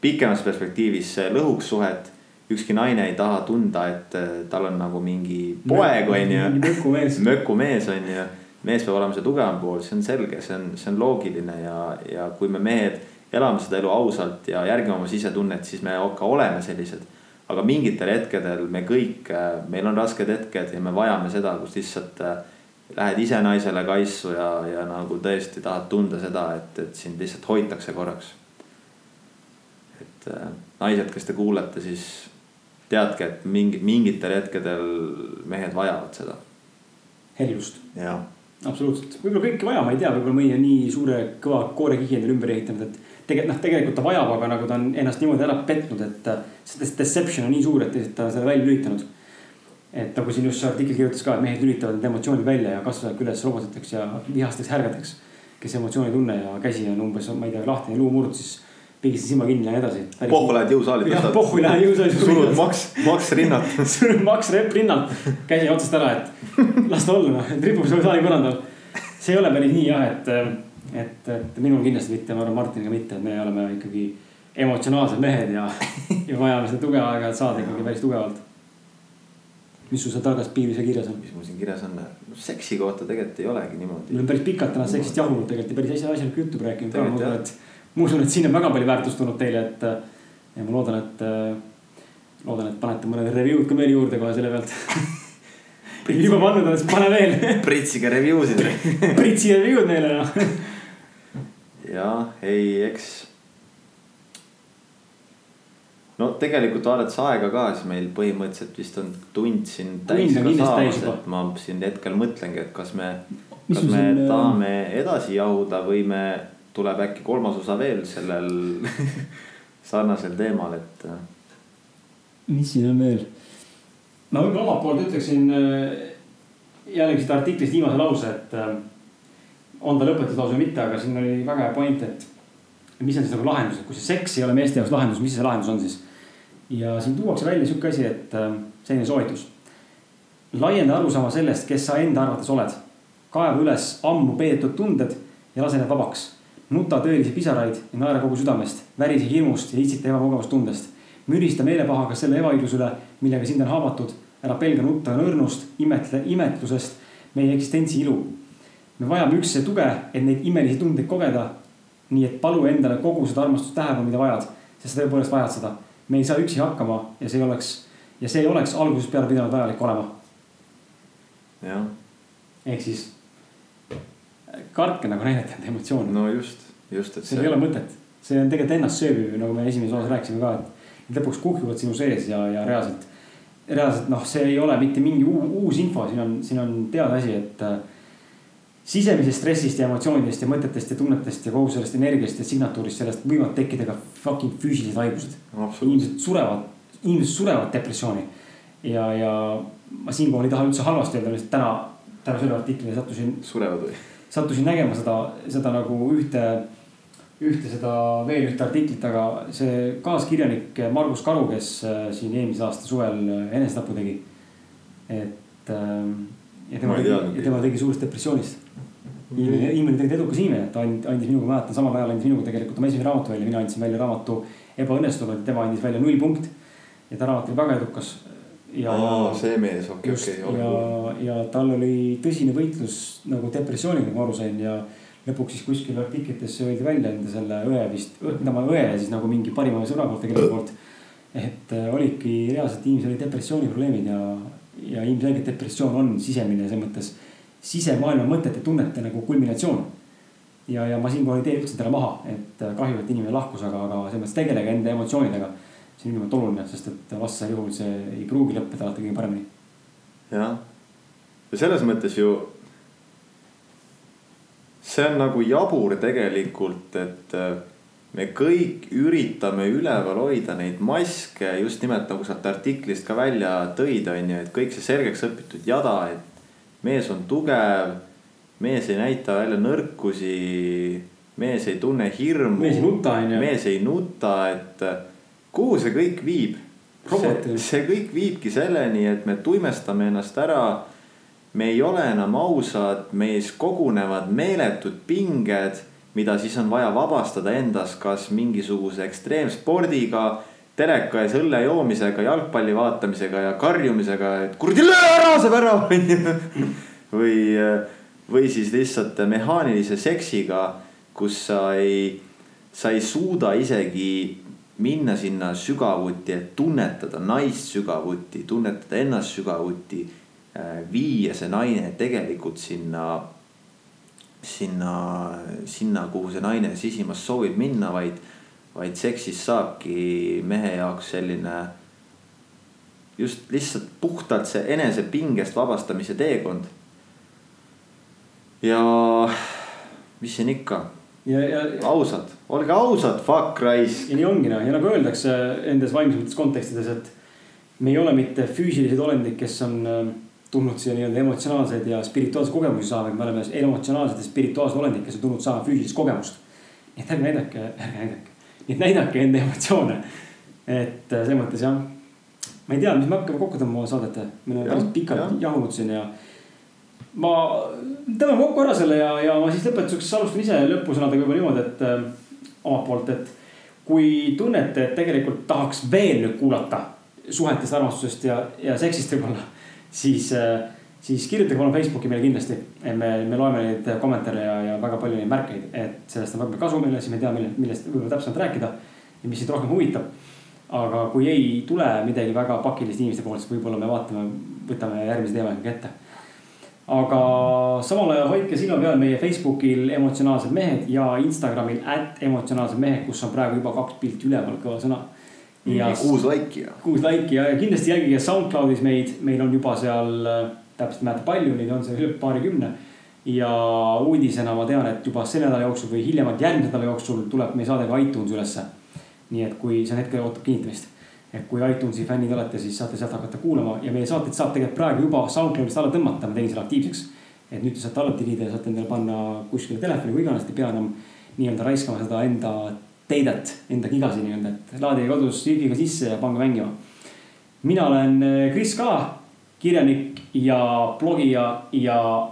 pikemas perspektiivis see lõhuks suhet ükski naine ei taha tunda, et äh, tal on nagu mingi poeg, onju. mökumees. mökumees, onju. mees peab olema see tugevam pool, see on selge, see on, see on loogiline ja, ja kui me mehed elame seda elu ausalt ja järgime oma sisetunnet, siis me ka oleme sellised. aga mingitel hetkedel me kõik, äh, meil on rasked hetked ja me vajame seda, kus lihtsalt äh, lähed ise naisele kaisu ja, ja nagu tõesti tahad tunda seda, et, et sind lihtsalt hoitakse korraks. et äh, naised, kes te kuulate, siis teadke, et mingi, mingitel hetkedel mehed vajavad seda. heljust. jah absoluutselt, võib-olla kõike vaja, ma ei tea, võib-olla mõni on nii suure kõva koorekihi endale ümber ehitanud, et tegelikult noh, tegelikult ta vajab, aga nagu ta on ennast niimoodi ära petnud, et äh, see deception on nii suur, et ta on selle välja lülitanud. Et nagu siin just see artikkel kirjutas ka, et mehed lülitavad need emotsioonid välja ja kasvavad üles robotiteks ja vihasteks härgadeks. kes emotsioone ei tunne ja käsi on umbes, ma ei tea, lahtine luumurd, siis pigistan silma kinni ja nii edasi. pohhu lähed jõusaali. jah, pohhu lähed jõusaali. surud maks, maks rinnalt surud maks rinnalt, käsi otsast ära, et las ta olla et ripub seal saali põrandal. see ei ole päris nii jah, et et, et minul kindlasti mitte, ma arvan Martiniga mitte, et me oleme ikkagi emotsionaalsed mehed ja, ja vajame seda tuge aeg-ajalt saada ikkagi päris tugevalt. Mis sul seal targas piiris ja kirjas on? mis mul siin kirjas on seksi kohta tegelikult ei olegi niimoodi. me oleme päris pikalt täna seksist jahunud tegelikult ja päris asjalikku juttu rääkinud ka, ma usun, et. ma usun, et siin on väga palju väärtust tulnud teile, et ja ma loodan, et loodan, et panete mõned review'd ka veel juurde kohe selle pealt juba pannud siis pane veel. pritsige review sid pritsige review'd meile noh jah, ei, eks. No tegelikult vaadates aega ka, siis meil põhimõtteliselt vist on tund siin täis ka saamas, et ma siin hetkel mõtlengi, et kas me, kas me siin, äh, tahame edasi jahuda või me, tuleb äkki kolmas osa veel sellel sarnasel teemal, et. Äh. mis siin on veel? ma võib-olla omalt poolt ütleksin äh, jällegi siit artiklist viimase lause, et on ta lõpetatud või mitte, aga siin oli väga hea point, et mis on siis nagu lahendus, et kui see seks ei ole meeste jaoks lahendus, mis see lahendus on siis? Ja siin tuuakse välja sihuke asi, et äh, selline soovitus. laienda arusaama sellest, kes sa enda arvates oled. kaeva üles ammu peetud tunded ja lase need vabaks. nuta tõelisi pisaraid ja naera kogu südamest, värise hirmust ja itsita ebamugavustundest. mürista meelepahaga selle ebaõigluse üle, millega sind on haavatud. ära pelga nutta õrnust, imetle, imetlusest, meie eksistentsi ilu me vajame üksteise tuge, et neid imelisi tundeid kogeda. nii et palu endale kogu seda armastust, tähelepanu, mida vajad, sest sa tõepoolest vajad seda. Me ei saa üksi hakkama ja see ei oleks, ja see ei oleks algusest peale pidanud vajalik olema. jah. ehk siis kartke nagu näidata enda emotsioone. no just, just, et. seal ei ole mõtet, see on tegelikult ennast sööbiv, nagu me esimeses osas rääkisime ka, et lõpuks kuhjuvad sinu sees ja, ja reaalselt, reaalselt noh, see ei ole mitte mingi uus info, siin on, siin on teada asi, et sisemisest stressist ja emotsioonidest ja mõtetest ja tunnetest ja kogu sellest energiast ja signatuurist, sellest võivad tekkida ka fucking füüsilised haigused. inimesed surevad, inimesed surevad depressiooni. ja, ja ma siinkohal ei taha üldse halvasti öelda, lihtsalt täna, täna selle artiklile sattusin. surevad või? sattusin nägema seda, seda nagu ühte, ühte seda veel ühte artiklit, aga see kaaskirjanik Margus Karu, kes äh, siin eelmise aasta suvel enesetapu tegi. et ähm, ja tema ja tema tegi suurest depressioonist inimene, inimene tegelikult edukas inimene, ta andis minuga, mäletan, samal ajal andis minuga tegelikult oma esimese raamatu välja, mina andsin välja raamatu Ebaõnnestunud, tema andis välja null punkt. ja ta raamat oli väga edukas. ja Aa, see mees, okei, okei. ja, ja tal oli tõsine võitlus nagu depressiooniga, ma aru sain ja lõpuks siis kuskil artiklites öeldi välja enda selle õe vist, mida ma õe siis nagu mingi parima sõbra poolt tegelikult poolt. et äh, olidki reaalselt inimesel olid depressiooniprobleemid ja, ja ilmselgelt depressioon on sisemine selles mõttes sisemaailma mõtete, tunnete nagu kulminatsioon. ja, ja ma siinkohal ei tee üldse talle maha, et kahju, et inimene lahkus, aga, aga selles mõttes tegelege enda emotsioonidega. see on ülimalt oluline, sest et vastasel juhul see ei pruugi lõppeda alati kõige paremini. jah, ja selles mõttes ju. see on nagu jabur tegelikult, et äh, me kõik üritame üleval hoida neid maske just nimelt nagu sealt artiklist ka välja tõid, on ju, et kõik see selgeks õpitud jada, et mees on tugev, mees ei näita välja nõrkusi, mees ei tunne hirmu. mees ei nuta, onju. mees ei nuta, et kuhu see kõik viib? see, see kõik viibki selleni, et me tuimestame ennast ära. me ei ole enam ausad, meis kogunevad meeletud pinged, mida siis on vaja vabastada endas, kas mingisuguse ekstreemspordiga teleka ees õlle joomisega, jalgpalli vaatamisega ja karjumisega, et kuradi löö ära see värav onju. või, või siis lihtsalt mehaanilise seksiga, kus sa ei, sa ei suuda isegi minna sinna sügavuti, et tunnetada naist sügavuti, tunnetada ennast sügavuti. viia see naine tegelikult sinna, sinna, sinna, kuhu see naine sisimas soovib minna, vaid vaid seksist saabki mehe jaoks selline just lihtsalt puhtalt see enesepingest vabastamise teekond. ja mis siin ikka. ausad, olge ausad, fuck raisk. ja nii ongi noh, ja nagu öeldakse nendes vaimsemates kontekstides, et me ei ole mitte füüsilised olendid, kes on äh, tulnud siia nii-öelda emotsionaalseid ja spirituaalseid kogemusi saama, vaid me oleme emotsionaalsed ja spirituaalsed olendid, kes on tulnud saama füüsilist kogemust. nii et ärge näidake, ärge näidake nii et näidake enda emotsioone. et äh, selles mõttes jah, ma ei tea, mis me hakkame kokku tõmbama saadet, me oleme päris pikalt ja. jahunud siin ja. ma tõmbame kokku ära selle ja, ja ma siis lõpetuseks alustan ise lõpusõnadega võib-olla niimoodi, et äh, omalt poolt, et. kui tunnete, et tegelikult tahaks veel nüüd kuulata suhetest, armastusest ja, ja seksist võib-olla, siis äh, siis kirjutage palun Facebooki meile kindlasti. me, me loeme neid kommentaare ja, ja väga palju neid märkeid, et sellest on väga kasu meile, siis me teame, millest võib-olla täpsemalt rääkida. ja mis sind rohkem huvitab. aga kui ei tule midagi väga pakilist inimeste poolt, siis võib-olla me vaatame, võtame järgmise teema ikkagi ette. aga samal ajal hoidke silma peal meie Facebookil emotsionaalsed mehed ja Instagramil at emotsionaalsed mehed, kus on praegu juba kaks pilti üleval, kõva sõna ja kuus laiki ja. kuus laiki ja, kindlasti jälgige SoundCloudis meid, meil on juba seal täpselt ei mäleta, palju neid on seal üle paarikümne. ja uudisena ma tean, et juba selle nädala jooksul või hiljemalt järgmise nädala jooksul tuleb meie saade ka iTunes ülesse. nii et kui see on hetkel ootab kinnitamist. et kui iTunesi fännid olete, siis saate sealt hakata kuulama ja meie saateid saab tegelikult praegu juba SoundCloudist alla tõmmata, ma tegin selle aktiivseks. et nüüd te saate alla tirida ja saate endale panna kuskile telefoni või iganes, te ei pea enam nii-öelda raiskama seda enda teidet, enda gigasi nii-öelda, et laadige kodus wifi'ga sisse ja pange mängima. mina olen Kris Kala kirjanik ja blogija ja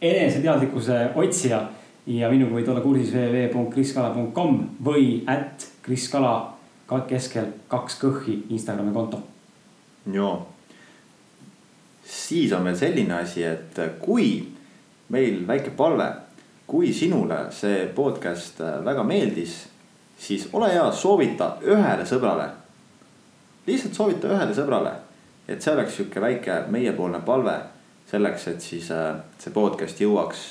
eneseteadlikkuse otsija. ja minuga võid olla kursis www.kriskala.com või at kriskala keskel kaks kõhhi Instagrami konto. joo, siis on veel selline asi, et kui meil väike palve, kui sinule see podcast väga meeldis, siis ole hea, soovita ühele sõbrale. lihtsalt soovita ühele sõbrale et see oleks sihuke väike meiepoolne palve selleks, et siis äh, see podcast jõuaks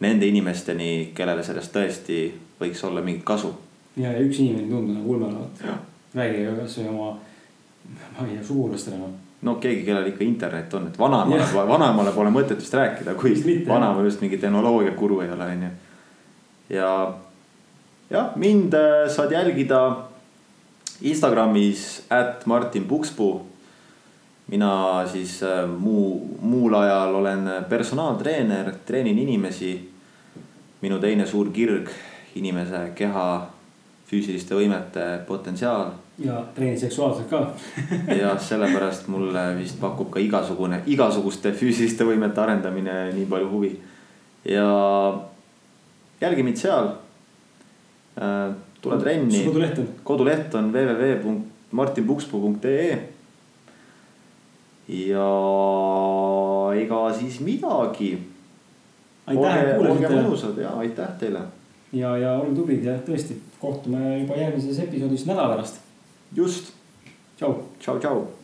nende inimesteni, kellele sellest tõesti võiks olla mingit kasu. ja, ja üks inimene ei tundu nagu ulme olevat. räägi kasvõi oma, ma ei tea, sugulastele noh no keegi, kellel ikka internet on, et vanaemale, vanaemale pole mõtet vist rääkida, kui vanaema just mingi tehnoloogia guru ei ole, onju. ja jah, mind äh, saad jälgida Instagramis, at Martin Pukspuu mina siis äh, muu, muul ajal olen personaaltreener, treenin inimesi. minu teine suur kirg, inimese keha füüsiliste võimete potentsiaal ja treenid seksuaalselt ka ja sellepärast mulle vist pakub ka igasugune, igasuguste füüsiliste võimete arendamine nii palju huvi. ja jälgi mind seal. tule trenni. koduleht on? koduleht on www.martinpukspuu.ee. ja ega siis midagi. olge mõnusad ja aitäh teile. ja, ja olge tublid ja tõesti, kohtume juba järgmises episoodis nädala pärast. just, tšau. tšau, tšau